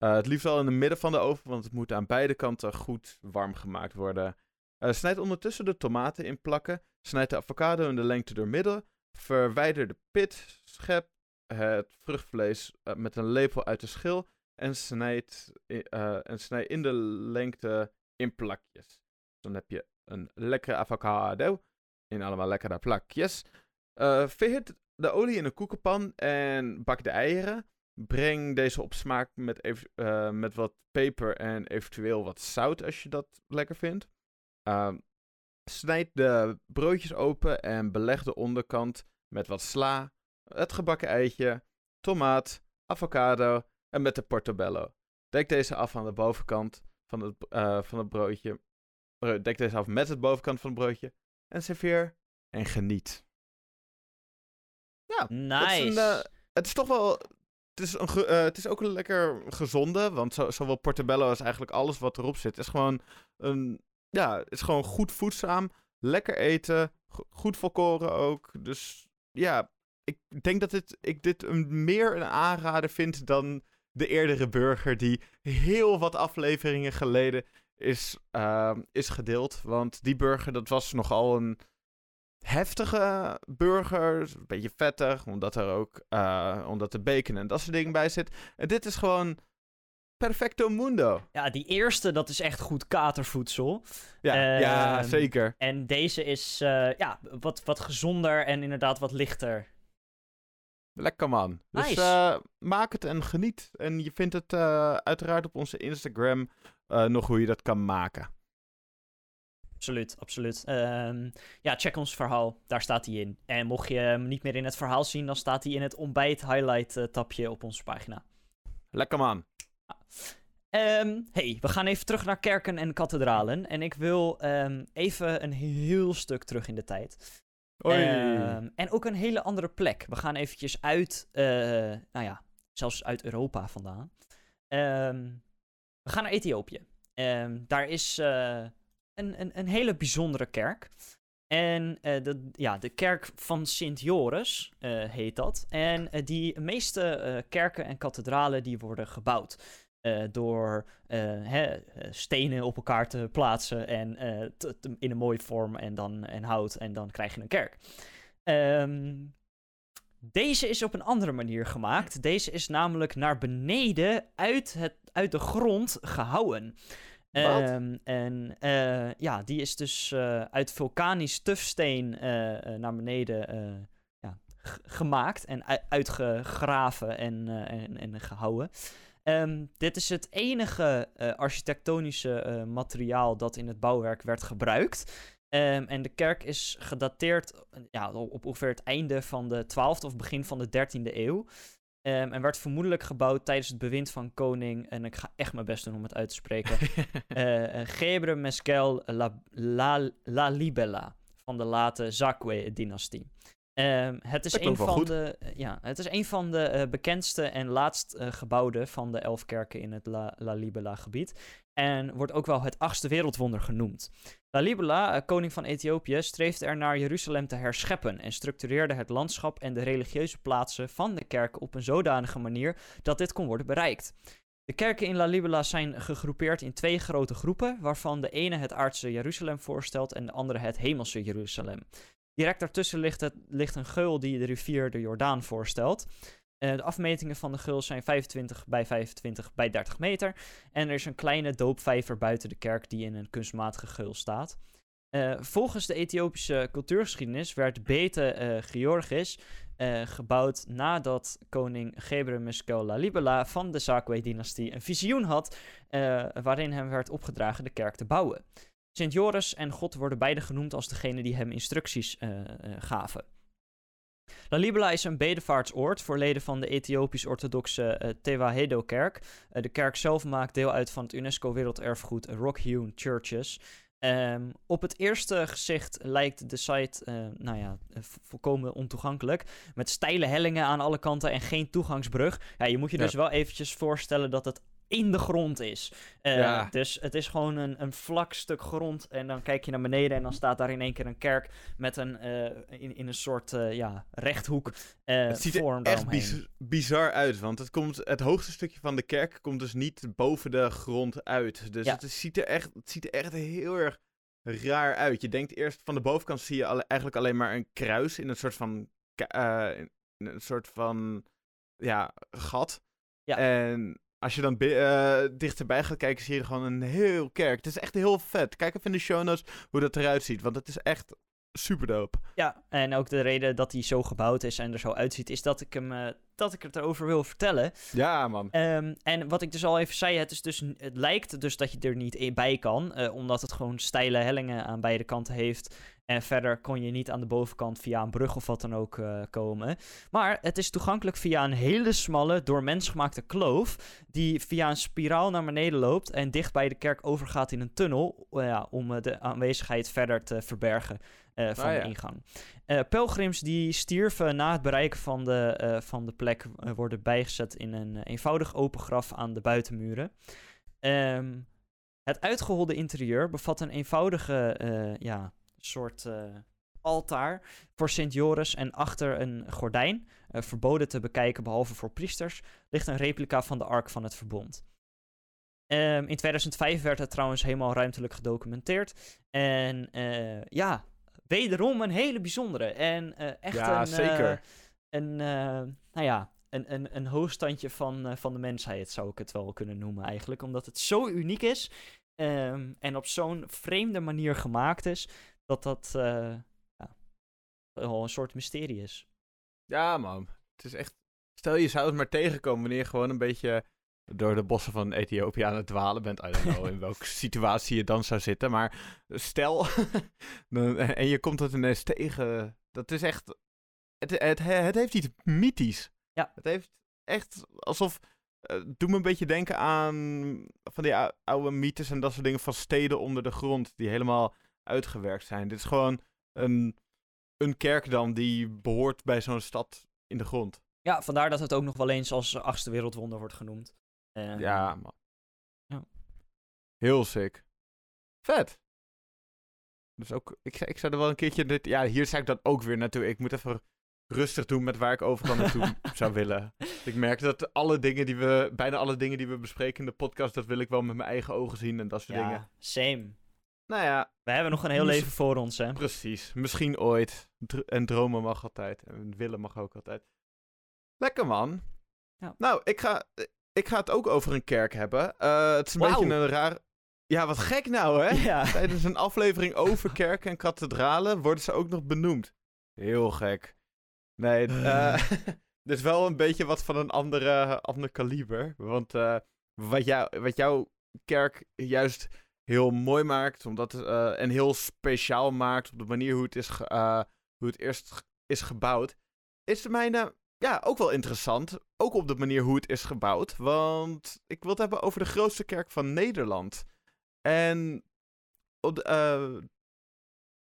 Eh, het liefst wel in het midden van de oven, want het moet aan beide kanten goed warm gemaakt worden. Eh, snijd ondertussen de tomaten in plakken. Snijd de avocado in de lengte door midden. Verwijder de pit. Schep het vruchtvlees eh, met een lepel uit de schil. En snijd, eh, en snijd in de lengte in plakjes. Dan heb je een lekkere avocado. In allemaal lekkere plakjes. Eh verhit de olie in een koekenpan en bak de eieren. Breng deze op smaak met, eh, met wat peper en eventueel wat zout als je dat lekker vindt. Ehm, snijd de broodjes open en beleg de onderkant met wat sla, het gebakken eitje, tomaat, avocado en met de portobello. Dek deze af aan de bovenkant van het, uh, van het broodje. Dek deze af met het bovenkant van het broodje. En serveer en geniet. Ja, nice. Is een, uh, het is toch wel. Het is, een uh, het is ook een lekker gezonde. Want zo, zowel portobello als eigenlijk alles wat erop zit. is gewoon een. Ja, is gewoon goed voedzaam. Lekker eten. Goed volkoren ook. Dus ja, ik denk dat dit, ik dit meer een aanrader vind dan de eerdere burger die heel wat afleveringen geleden is, uh, is gedeeld. Want die burger, dat was nogal een heftige burger. Een beetje vettig, omdat er ook uh, omdat er bacon en dat soort dingen bij zit. En dit is gewoon perfecto mundo. Ja, die eerste, dat is echt goed katervoedsel. Ja, uh, ja ehm, zeker. En deze is uh, ja, wat, wat gezonder en inderdaad wat lichter. Lekker man. Dus uh, maak het en geniet. En je vindt het uiteraard op onze Instagram nog hoe je dat kan maken. Absoluut, absoluut. Um, ja, check ons verhaal. Daar staat hij in. En mocht je hem niet meer in het verhaal zien, dan staat hij in het ontbijt highlight tapje op onze pagina. Lekker man. Um, hey, we gaan even terug naar kerken en kathedralen. En ik wil um, even een heel stuk terug in de tijd. Um, en ook een hele andere plek. We gaan eventjes uit, uh, nou ja, zelfs uit Europa vandaan. We gaan naar Ethiopië. Daar is uh, een, een, een, hele bijzondere kerk. En uh, de, ja, de kerk van Sint Joris heet dat. En die meeste kerken en kathedralen die worden gebouwd. Door stenen op elkaar te plaatsen en in een mooie vorm en dan en hout en dan krijg je een kerk. Um, deze is op een andere manier gemaakt. Deze is namelijk naar beneden uit, het, uit de grond gehouwen. Um, en ja, die is dus uit vulkanisch tufsteen naar beneden ja, gemaakt en uitgegraven en, en, en gehouden. Um, dit is het enige architectonische materiaal dat in het bouwwerk werd gebruikt. Um, en de kerk is gedateerd ja, op ongeveer het einde van de 12e of begin van de 13e eeuw. Um, en werd vermoedelijk gebouwd tijdens het bewind van koning, en ik ga echt mijn best doen om het uit te spreken, uh, Gebre Meskel La, La, La Libella van de late Zakwe-dynastie. Um, het, is een van de, ja, het is een van de uh, bekendste en laatst uh, gebouwde van de elf kerken in het La, La Libela gebied. En wordt ook wel het achtste wereldwonder genoemd. La Libela, uh, koning van Ethiopië, streefde er naar Jeruzalem te herscheppen en structureerde het landschap en de religieuze plaatsen van de kerk op een zodanige manier dat dit kon worden bereikt. De kerken in La Libela zijn gegroepeerd in twee grote groepen, waarvan de ene het aardse Jeruzalem voorstelt en de andere het hemelse Jeruzalem. Direct daartussen ligt, het, ligt een geul die de rivier de Jordaan voorstelt. Uh, de afmetingen van de geul zijn 25 bij 25 bij 30 meter. En er is een kleine doopvijver buiten de kerk die in een kunstmatige geul staat. Uh, volgens de Ethiopische cultuurgeschiedenis werd Bete uh, Georgis gebouwd nadat koning Gebre Meskel Lalibela van de Zakwe-dynastie een visioen had waarin hem werd opgedragen de kerk te bouwen. Sint Joris en God worden beide genoemd als degene die hem instructies uh, uh, gaven. Lalibela is een bedevaartsoord voor leden van de Ethiopisch-orthodoxe uh, Tewahedo-kerk. de kerk zelf maakt deel uit van het UNESCO Werelderfgoed Rock-Hewn Churches. Um, op het eerste gezicht lijkt de site, uh, nou ja, volkomen ontoegankelijk. Met steile hellingen aan alle kanten en geen toegangsbrug. Ja, je moet je dus wel eventjes voorstellen dat het in de grond is. Uh, ja. Dus het is gewoon een, een vlak stuk grond. En dan kijk je naar beneden en dan staat daar in één keer een kerk met een, uh, in, in een soort uh, ja, rechthoek het ziet er echt biz bizar uit, want het, komt, het hoogste stukje van de kerk komt dus niet boven de grond uit. Dus ja. het, ziet er echt, het ziet er echt heel erg raar uit. Je denkt eerst van de bovenkant zie je alle, eigenlijk alleen maar een kruis in een soort van, in een soort van ja, gat. Ja. En als je dan uh, dichterbij gaat kijken, zie je gewoon een heel kerk. Het is echt heel vet. Kijk even in de show notes hoe dat eruit ziet. Want het is echt super dope. Ja, en ook de reden dat hij zo gebouwd is en er zo uitziet, is dat ik hem. eh, dat ik het erover wil vertellen. Ja, man. Ehm, en wat ik dus al even zei, het, is dus, het lijkt dus dat je er niet bij kan, eh, omdat het gewoon steile hellingen aan beide kanten heeft. En verder kon je niet aan de bovenkant via een brug of wat dan ook eh, komen. Maar het is toegankelijk via een hele smalle, door mens gemaakte kloof, die via een spiraal naar beneden loopt en dicht bij de kerk overgaat in een tunnel, eh, ja, om eh, de aanwezigheid verder te verbergen van Ah, de ingang. Pelgrims die stierven na het bereiken van de, van de plek worden bijgezet in een eenvoudig open graf aan de buitenmuren. Ehm, het uitgeholde interieur bevat een eenvoudige ja, soort eh, altaar voor Sint Joris en achter een gordijn, eh, verboden te bekijken behalve voor priesters, ligt een replica van de Ark van het Verbond. Ehm, in 2005 werd het trouwens helemaal ruimtelijk gedocumenteerd. En eh, ja, wederom een hele bijzondere. En eh, echt Ja, een, zeker. een, nou ja, een, een, een hoogstandje van, van de mensheid zou ik het wel kunnen noemen eigenlijk. Omdat het zo uniek is ehm, en op zo'n vreemde manier gemaakt is, dat dat eh, ja, wel een soort mysterie is. Ja, man. Het is echt... Stel je zou het maar tegenkomen wanneer je gewoon een beetje door de bossen van Ethiopië aan het dwalen bent. I don't know in welke situatie je dan zou zitten. Maar stel, dan- en je komt het ineens tegen. Dat is echt... Het, het, het heeft iets mythisch. Ja. Het heeft echt alsof... eh doe me een beetje denken aan van die ou- oude mythes en dat soort dingen van steden onder de grond. Die helemaal uitgewerkt zijn. Dit is gewoon een, een kerk dan die behoort bij zo'n stad in de grond. Ja, vandaar dat het ook nog wel eens als achtste wereldwonder wordt genoemd. Ehm, Ja, man. Ja. Heel sick. Vet. Dus ook, ik, ik zou er wel een keertje, dit, ja, hier zou ik dan ook weer naartoe. Ik moet even rustig doen met waar ik overal naartoe zou willen. Ik merk dat alle dingen die we, bijna alle dingen die we bespreken in de podcast, dat wil ik wel met mijn eigen ogen zien en dat soort ja, dingen. same. Nou ja, We hebben nog een heel leven voor ons, hè. precies. Misschien ooit. Dr- en dromen mag altijd. En willen mag ook altijd. Lekker man. Ja. Nou, ik ga, ik ga het ook over een kerk hebben. Eh, het is een beetje een raar... Ja, wat gek nou, hè? Ja. Tijdens een aflevering over kerken en kathedralen worden ze ook nog benoemd. Heel gek. Nee, eh dit is wel een beetje wat van een andere, ander kaliber. Want eh, wat, jou, wat jouw kerk juist heel mooi maakt, omdat eh, en heel speciaal maakt op de manier hoe het, is eh, hoe het eerst is gebouwd, is de mijne ja, ook wel interessant. Ook op de manier hoe het is gebouwd. Want ik wil het hebben over de grootste kerk van Nederland. En, op eh,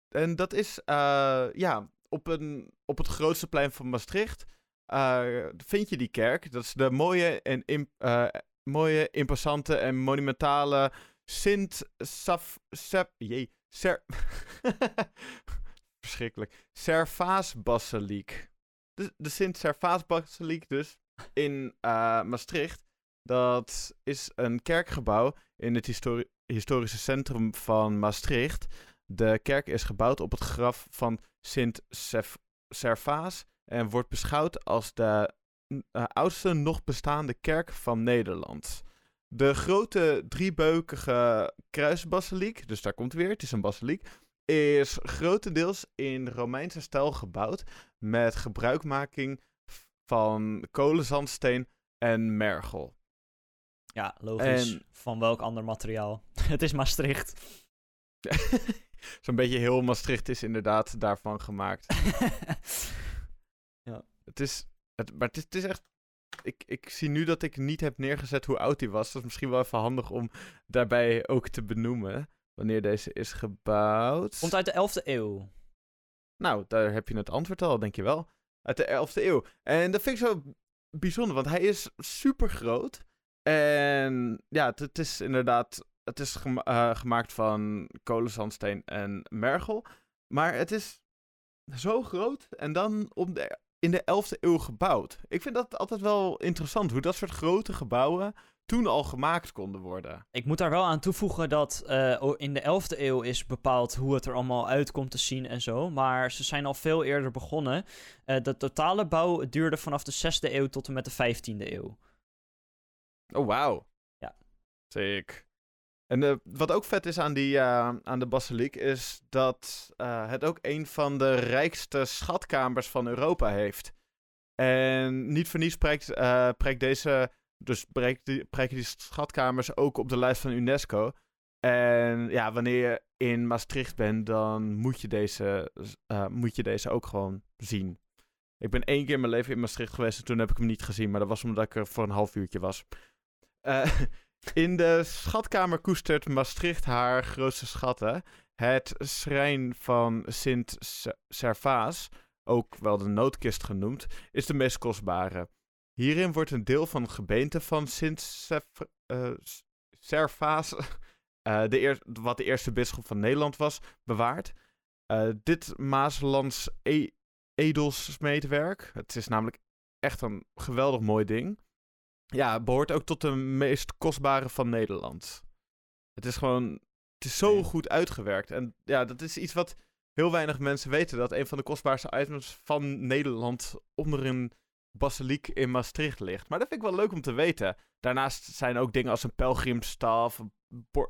en dat is ja, op, een, op het grootste plein van Maastricht. vind je die kerk. Dat is de mooie en im- eh, mooie, imposante en monumentale Sint Saf... Ser... Verschrikkelijk. Servaas Basiliek. De, Sint Servaas Basiliek dus in eh, Maastricht. Dat is een kerkgebouw in het histori- historische centrum van Maastricht. De kerk is gebouwd op het graf van Sint Servaas en wordt beschouwd als de eh, oudste nog bestaande kerk van Nederland. De grote driebeukige kruisbasiliek, dus daar komt weer, het is een basiliek, is grotendeels in Romeinse stijl gebouwd met gebruikmaking van kolenzandsteen en mergel. Ja, logisch. En- Van welk ander materiaal? het is Maastricht. Zo'n beetje heel Maastricht is inderdaad daarvan gemaakt. Het is, het, maar het is, het is echt... Ik, ik zie nu dat ik niet heb neergezet hoe oud hij was. Dat is misschien wel even handig om daarbij ook te benoemen. Wanneer deze is gebouwd. Komt uit de 11e eeuw. Nou, daar heb je het antwoord al, denk je wel. Uit de 11e eeuw. En dat vind ik zo bijzonder, want hij is super groot. En ja, het, is inderdaad. Het is gema- eh, gemaakt van kolenzandsteen en mergel. Maar het is zo groot en dan op de, in de 11e eeuw gebouwd. Ik vind dat altijd wel interessant, hoe dat soort grote gebouwen toen al gemaakt konden worden. Ik moet daar wel aan toevoegen dat o- in de 11e eeuw is bepaald hoe het er allemaal uit komt te zien en zo. Maar ze zijn al veel eerder begonnen. Eh, de totale bouw duurde vanaf de 6e eeuw tot en met de 15e eeuw. Oh, wauw. Ja. Sick. En eh, wat ook vet is aan, die, eh, aan de basiliek, is dat eh, het ook een van de rijkste schatkamers van Europa heeft. En niet voor niets deze, dus prijken die schatkamers ook op de lijst van UNESCO. En ja, wanneer je in Maastricht bent, dan moet je deze, moet je deze ook gewoon zien. Ik ben één keer in mijn leven in Maastricht geweest en toen heb ik hem niet gezien, maar dat was omdat ik er voor een half uurtje was. Eh, in de schatkamer koestert Maastricht haar grootste schatten. Het schrijn van Sint Servaas, ook wel de noodkist genoemd, is de meest kostbare. Hierin wordt een deel van het gebeente van Sint eh, Servaas, eh, de wat de eerste bisschop van Nederland was, bewaard. Eh, dit Maaslands e edelsmeedwerk, het is namelijk echt een geweldig mooi ding, ja, behoort ook tot de meest kostbare van Nederland. Het is gewoon, het is zo goed uitgewerkt. En ja, dat is iets wat heel weinig mensen weten, dat een van de kostbaarste items van Nederland onder een basiliek in Maastricht ligt. Maar dat vind ik wel leuk om te weten. Daarnaast zijn ook dingen als een pelgrimstaf,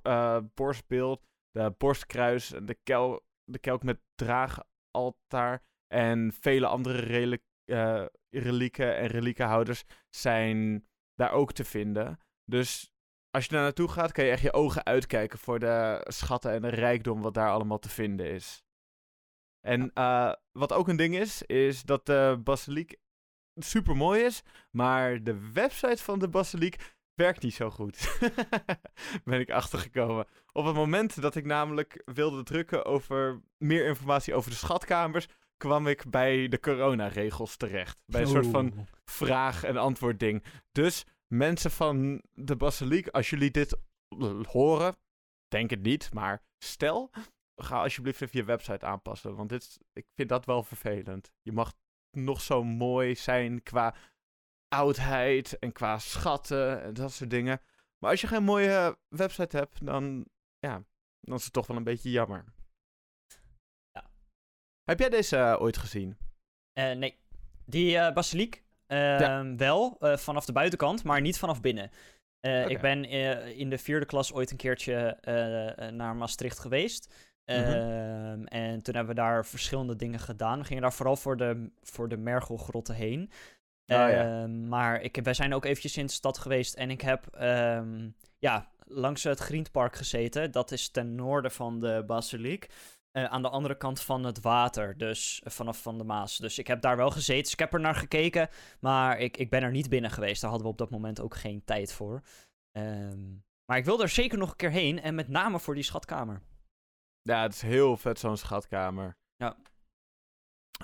eh, borstbeeld, de borstkruis, de, kel de kelk met draagaltaar en vele andere reli eh, relieken en reliekenhouders zijn daar ook te vinden. Dus als je daar naartoe gaat, kan je echt je ogen uitkijken voor de schatten en de rijkdom wat daar allemaal te vinden is. En eh, wat ook een ding is, is dat de basiliek super mooi is, maar de website van de basiliek werkt niet zo goed. ben ik achtergekomen. Op het moment dat ik namelijk wilde drukken over meer informatie over de schatkamers, kwam ik bij de coronaregels terecht. Bij een soort van vraag- en antwoord ding. Dus mensen van de basiliek, als jullie dit horen, denk het niet, maar stel, ga alsjeblieft even je website aanpassen. Want dit, is- ik vind dat wel vervelend. Je mag nog zo mooi zijn qua oudheid en qua schatten en dat soort dingen. Maar als je geen mooie website hebt, dan, ja, dan is het toch wel een beetje jammer. Heb jij deze eh, ooit gezien? Eh, nee, die eh, basiliek eh, wel, vanaf de buitenkant, maar niet vanaf binnen. Ik ben in de vierde klas ooit een keertje naar Maastricht geweest. Mhm. Ehm, En toen hebben we daar verschillende dingen gedaan. We gingen daar vooral voor de, voor de Mergelgrotten heen. Oh, ja. Ehm, Maar ik, wij zijn ook eventjes in de stad geweest en ik heb ehm, ja, langs het Griendpark gezeten. Dat is ten noorden van de basiliek. Eh, aan de andere kant van het water, dus eh, vanaf van de Maas. Dus ik heb daar wel gezeten, dus ik heb er naar gekeken, maar ik, ik ben er niet binnen geweest. Daar hadden we op dat moment ook geen tijd voor. Ehm, maar ik wil er zeker nog een keer heen en met name voor die schatkamer. Ja, het is heel vet zo'n schatkamer. Ja.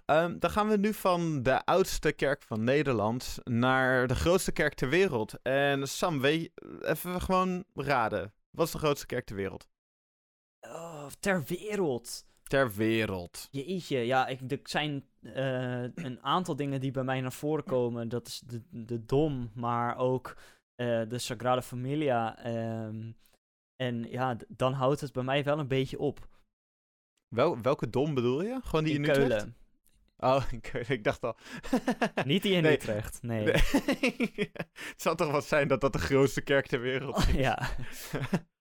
Ehm, dan gaan we nu van de oudste kerk van Nederland naar de grootste kerk ter wereld. En Sam, weet je, even gewoon raden. Wat is de grootste kerk ter wereld? Ter wereld. Ter wereld. Jeetje, ja, ik, er zijn eh, een aantal dingen die bij mij naar voren komen. Dat is de, de Dom, maar ook eh, de Sagrada Familia. ehm, en ja, dan houdt het bij mij wel een beetje op. Wel, welke dom bedoel je? Gewoon die in in Utrecht? Keulen. Oh, in Keulen. Ik dacht al. Niet die in Nee. Utrecht, nee. Nee. het zal toch wat zijn dat dat de grootste kerk ter wereld is? Oh, ja.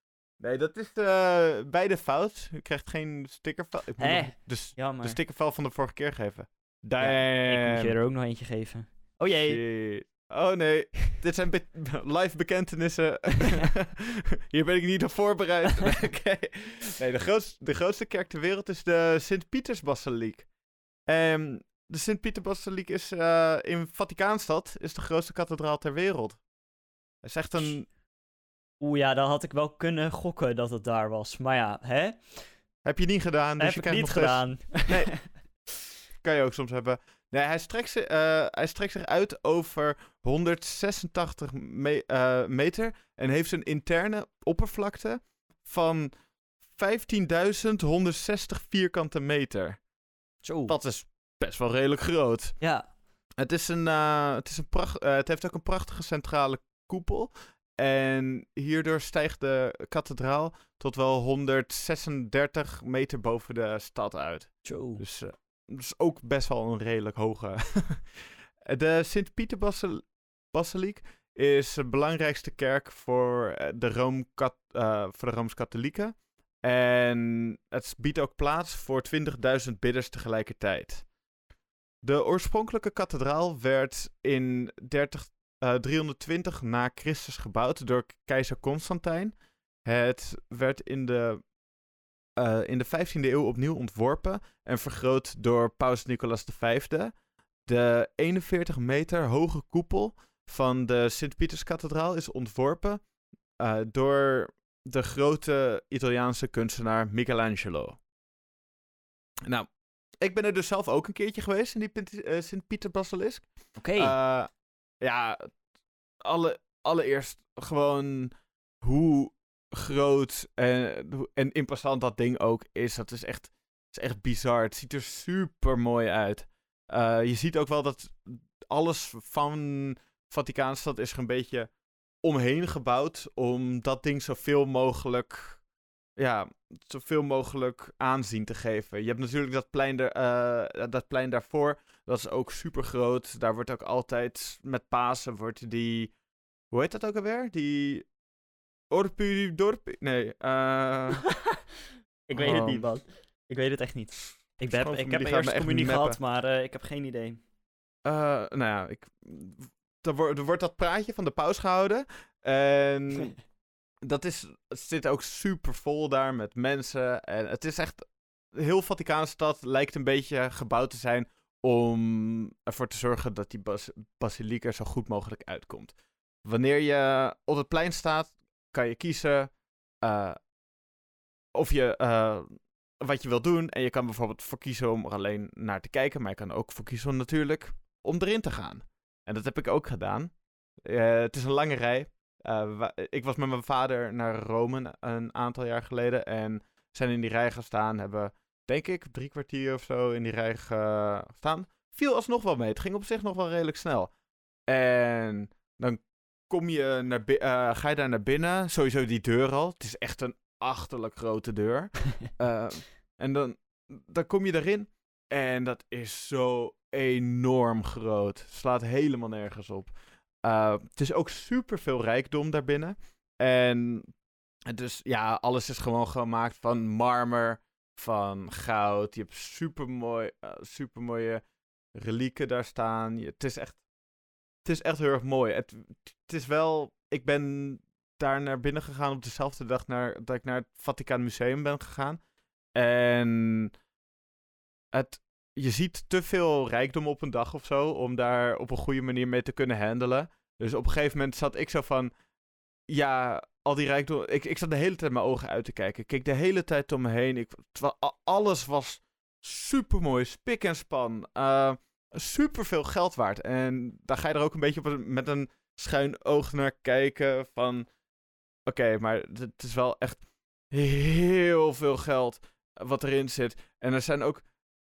nee, dat is eh beide fout. Je krijgt geen stickervel. Ik moet de, Jammer. de stickervel van de vorige keer geven. Ja, ik moet je er ook nog eentje geven. Oh jee. Shit. Oh nee, dit zijn be- live bekentenissen. Hier ben ik niet op voorbereid. Oké. Nee, de grootste, de grootste kerk ter wereld is de Sint-Pietersbasiliek. En de Sint-Pietersbasiliek is eh, in Vaticaanstad is de grootste kathedraal ter wereld. Het is echt een... Oeh ja, dan had ik wel kunnen gokken dat het daar was. Maar ja, hè? Heb je niet gedaan, dus heb je ik niet nog gedaan. Nee. Kan je ook soms hebben. Nee, hij strekt, zich, eh, hij strekt zich uit over 186 me- eh, meter en heeft een interne oppervlakte van 15.160 vierkante meter. Zo. Dat is best wel redelijk groot. Ja. Het, is een, eh, het, is een pracht, het heeft ook een prachtige centrale koepel. En hierdoor stijgt de kathedraal tot wel 136 meter boven de stad uit. Zo. Dus, eh, dus ook best wel een redelijk hoge. de Sint-Pieter-basiliek is de belangrijkste kerk voor eh, de, Room uh, voor de Rooms-Katholieken. En het biedt ook plaats voor 20.000 bidders tegelijkertijd. De oorspronkelijke kathedraal werd in 30, uh, 320 na Christus gebouwd door keizer Constantijn. Het werd in de, uh, in de 15e eeuw opnieuw ontworpen en vergroot door paus Nicolaas V. De 41 meter hoge koepel van de Sint-Pieterskathedraal is ontworpen uh, door de grote Italiaanse kunstenaar Michelangelo. Nou, ik ben er dus zelf ook een keertje geweest in die Sint-Pieter-basilisk. Oké. Ja, alle, allereerst gewoon hoe groot en, en imposant dat ding ook is. Dat is echt, is echt bizar. Het ziet er super mooi uit. Uh, je ziet ook wel dat alles van Vaticaanstad is een beetje omheen gebouwd om dat ding zoveel mogelijk, ja, zoveel mogelijk aanzien te geven. Je hebt natuurlijk dat plein, er, uh, dat plein daarvoor, dat is ook super groot. Daar wordt ook altijd met Pasen wordt die, hoe heet dat ook alweer? Die Orpi Dorpi? Nee. Uh... ik weet het niet, man. Ik weet het echt niet. Ik, heb, ik heb eerst communie gehad, maar uh, ik heb geen idee. Uh, nou ja, ik, er, wordt, er wordt dat praatje van de paus gehouden. En dat is, het zit ook super vol daar met mensen. En het is echt, heel Vaticaanstad lijkt een beetje gebouwd te zijn om ervoor te zorgen dat die bas basiliek er zo goed mogelijk uitkomt. Wanneer je op het plein staat, kan je kiezen uh, of je uh, wat je wil doen. En je kan bijvoorbeeld voor kiezen om er alleen naar te kijken. Maar je kan ook voor kiezen natuurlijk om erin te gaan. En dat heb ik ook gedaan. Uh, het is een lange rij. Ik was met mijn vader naar Rome een aantal jaar geleden. En zijn in die rij gestaan. Hebben, denk ik, drie kwartier of zo in die rij gestaan. Viel alsnog wel mee. Het ging op zich nog wel redelijk snel. En dan kom je naar uh, ga je daar naar binnen. Sowieso die deur al. Het is echt een achterlijk grote deur. uh, en dan, dan kom je erin. En dat is zo enorm groot. Slaat helemaal nergens op. Uh, het is ook super veel rijkdom daarbinnen. En dus ja, alles is gewoon gemaakt van marmer, van goud. Je hebt super, mooi, uh, super mooie relieken daar staan. Het, is echt, het is echt heel erg mooi. Het, het is wel. Ik ben daar naar binnen gegaan op dezelfde dag naar, dat ik naar het Vaticaan Museum ben gegaan. En het, je ziet te veel rijkdom op een dag of zo om daar op een goede manier mee te kunnen handelen. Dus op een gegeven moment zat ik zo van, ja, al die rijkdom. Ik, ik zat de hele tijd mijn ogen uit te kijken. Ik keek de hele tijd om me heen. Ik, alles was super mooi, spik en span. Uh, super veel geld waard. En daar ga je er ook een beetje op, met een schuin oog naar kijken. Van oké, maar het is wel echt heel veel geld wat erin zit. En er zijn ook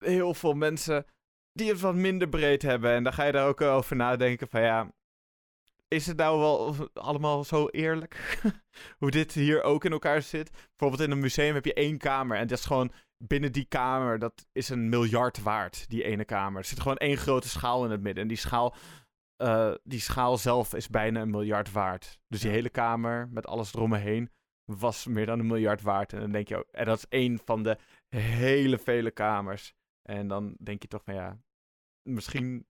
heel veel mensen die het wat minder breed hebben. En dan ga je daar ook over nadenken van ja, is het nou wel allemaal zo eerlijk? Hoe dit hier ook in elkaar zit. Bijvoorbeeld in een museum heb je één kamer en dat is gewoon binnen die kamer, dat is een miljard waard, die ene kamer. Er zit gewoon één grote schaal in het midden. En die schaal, uh, die schaal zelf is bijna een miljard waard. Dus die hele kamer met alles eromheen was meer dan een miljard waard. En dan denk je ook, en dat is één van de hele vele kamers. En dan denk je toch van ja, misschien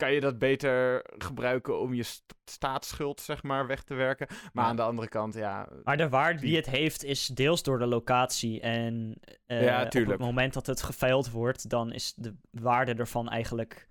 kan je dat beter gebruiken om je staatsschuld, zeg maar, weg te werken. Maar aan de andere kant, ja... Maar de waarde die het heeft is deels door de locatie. En uh, ja, op het moment dat het geveild wordt, dan is de waarde ervan eigenlijk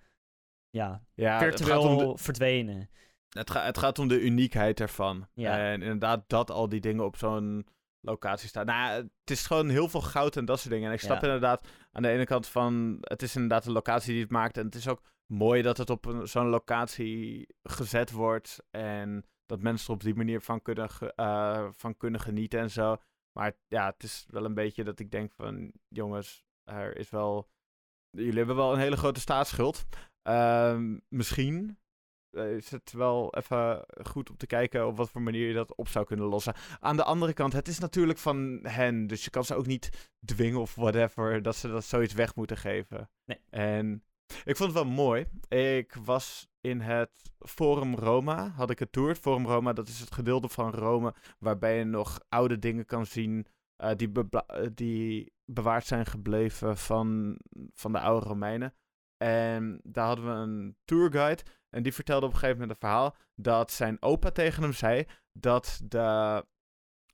ja, ja virtueel de... verdwenen. Het, gaat het gaat om de uniekheid ervan. Ja. En inderdaad, dat al die dingen op zo'n locatie staan. Nou, het is gewoon heel veel goud en dat soort dingen. En ik snap inderdaad aan de ene kant van... Het is inderdaad de locatie die het maakt. En het is ook mooi dat het op zo'n locatie gezet wordt. En dat mensen er op die manier van kunnen, uh, van kunnen genieten en zo. Maar ja, het is wel een beetje dat ik denk van... Jongens, er is wel... Jullie hebben wel een hele grote staatsschuld. Uh, misschien eh, is het wel even goed om te kijken op wat voor manier je dat op zou kunnen lossen. Aan de andere kant, het is natuurlijk van hen, dus je kan ze ook niet dwingen of whatever, dat ze dat zoiets weg moeten geven. Nee. En Ik vond het wel mooi. Ik was in het Forum Roma, had ik het tour. Forum Roma, dat is het gedeelte van Rome waarbij je nog oude dingen kan zien uh, die, die bewaard zijn gebleven van, van de oude Romeinen. En daar hadden we een tourguide. En die vertelde op een gegeven moment een verhaal. Dat zijn opa tegen hem zei. Dat, de,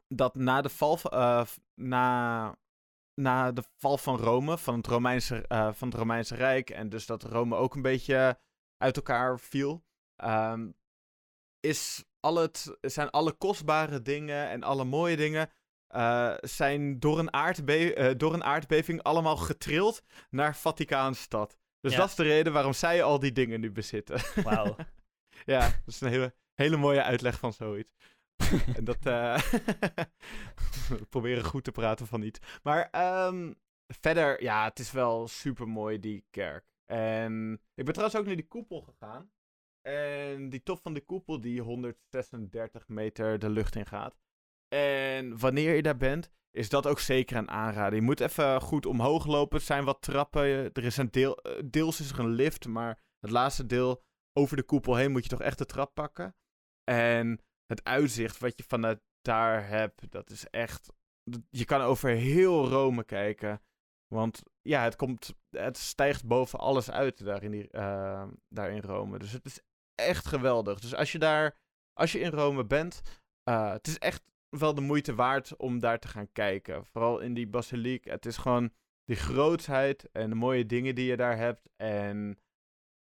dat na de val. Uh, na, na de val van Rome. Van het, Romeinse, uh, van het Romeinse Rijk. En dus dat Rome ook een beetje uit elkaar viel. Um, is al het, zijn alle kostbare dingen en alle mooie dingen. Uh, zijn door een, aardbe uh, door een aardbeving allemaal getrild naar Vaticaanstad. Dus dat is de reden waarom zij al die dingen nu bezitten. Wauw. ja, dat is een hele, hele mooie uitleg van zoiets. En dat. We proberen goed te praten van iets. Maar um, verder, ja, het is wel super mooi, die kerk. En ik ben trouwens ook naar die koepel gegaan. En die top van de koepel, die 136 meter de lucht in gaat. En wanneer je daar bent, is dat ook zeker een aanrader. Je moet even goed omhoog lopen. Het zijn wat trappen. Er is een deel, eh, deels is er een lift, maar het laatste deel over de koepel heen moet je toch echt de trap pakken. En het uitzicht wat je vanuit daar hebt, dat is echt. Je kan over heel Rome kijken. Want ja, het, komt, het stijgt boven alles uit daar in, die, in Rome. Dus het is echt geweldig. Dus als je daar, als je in Rome bent, uh, het is echt wel de moeite waard om daar te gaan kijken. Vooral in die basiliek. Het is gewoon die grootsheid en de mooie dingen die je daar hebt. En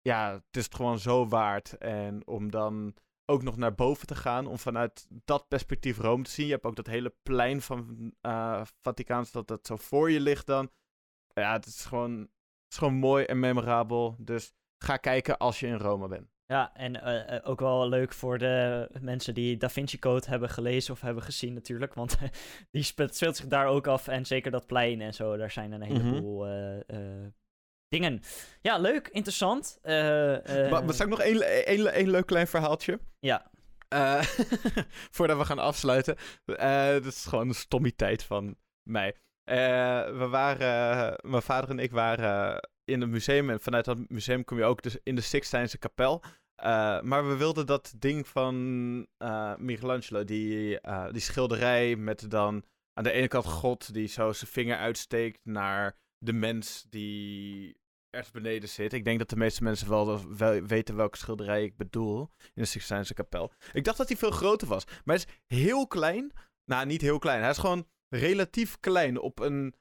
ja, het is het gewoon zo waard. En om dan ook nog naar boven te gaan, om vanuit dat perspectief Rome te zien. Je hebt ook dat hele plein van uh, Vaticaanstad dat zo voor je ligt dan. Ja, het is gewoon, het is gewoon mooi en memorabel. Dus ga kijken als je in Rome bent. Ja, en uh, ook wel leuk voor de mensen die Da Vinci Code hebben gelezen of hebben gezien natuurlijk. Want die speelt, speelt, zich daar ook af. En zeker dat plein en zo, daar zijn een mhm. heleboel mm -hmm. Dingen. Ja, leuk, interessant. maar, maar ik nog één, één, één leuk klein verhaaltje? Ja. voordat we gaan afsluiten. dat is gewoon een stommiteit van mij. we waren, mijn vader en ik waren in het museum. En vanuit dat museum kom je ook dus in de Sixtijnse kapel. Uh, maar we wilden dat ding van uh, Michelangelo, die, uh, die schilderij met dan aan de ene kant God die zo zijn vinger uitsteekt naar de mens die ergens beneden zit. Ik denk dat de meeste mensen wel, wel weten welke schilderij ik bedoel in de Sixtijnse kapel. Ik dacht dat hij veel groter was, maar hij is heel klein. Nou, niet heel klein. Hij is gewoon relatief klein op een,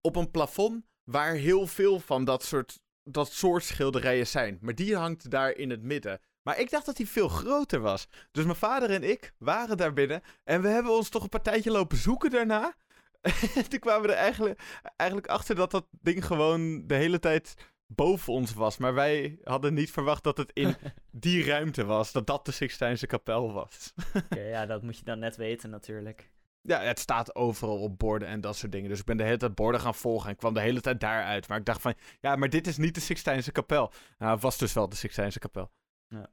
op een plafond waar heel veel van dat soort, dat soort schilderijen zijn. Maar die hangt daar in het midden. Maar ik dacht dat hij veel groter was. Dus mijn vader en ik waren daar binnen. En we hebben ons toch een partijtje lopen zoeken daarna. En toen kwamen we er eigenlijk, eigenlijk achter dat dat ding gewoon de hele tijd boven ons was. Maar wij hadden niet verwacht dat het in die ruimte was. Dat dat de Sixtijnse kapel was. okay, ja, dat moet je dan net weten natuurlijk. Ja, het staat overal op borden en dat soort dingen. Dus ik ben de hele tijd borden gaan volgen en kwam de hele tijd daaruit. Maar ik dacht van, ja, maar dit is niet de Sixtijnse kapel. Nou, het was dus wel de Sixtijnse kapel. Ja,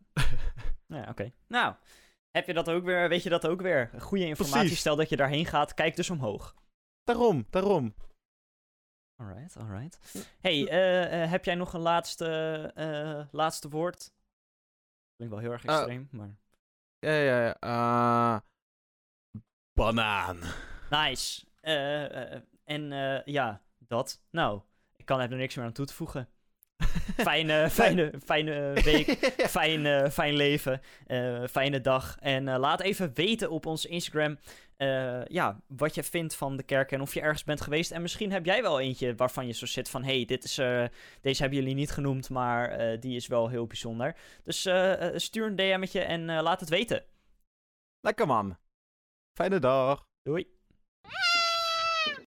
ja oké. Nou, heb je dat ook weer, weet je dat ook weer? Goede informatie, stel dat je daarheen gaat, kijk dus omhoog. Daarom, daarom. Alright, alright. Hey, uh, uh, heb jij nog een laatste, uh, laatste woord? Klinkt wel heel erg extreem, maar... Ja, ja, ja. Banaan. Nice. Uh, en uh, ja, dat. Nou, ik kan er niks meer aan toe te voegen. fijne, fijne, fijne week, fijn, fijn leven, fijne dag. En laat even weten op ons Instagram ja, wat je vindt van de kerk en of je ergens bent geweest. En misschien heb jij wel eentje waarvan je zo zit van... hey, dit is, deze hebben jullie niet genoemd, maar die is wel heel bijzonder. Dus stuur een DM'tje en laat het weten. Lekker man. Fijne dag. Doei.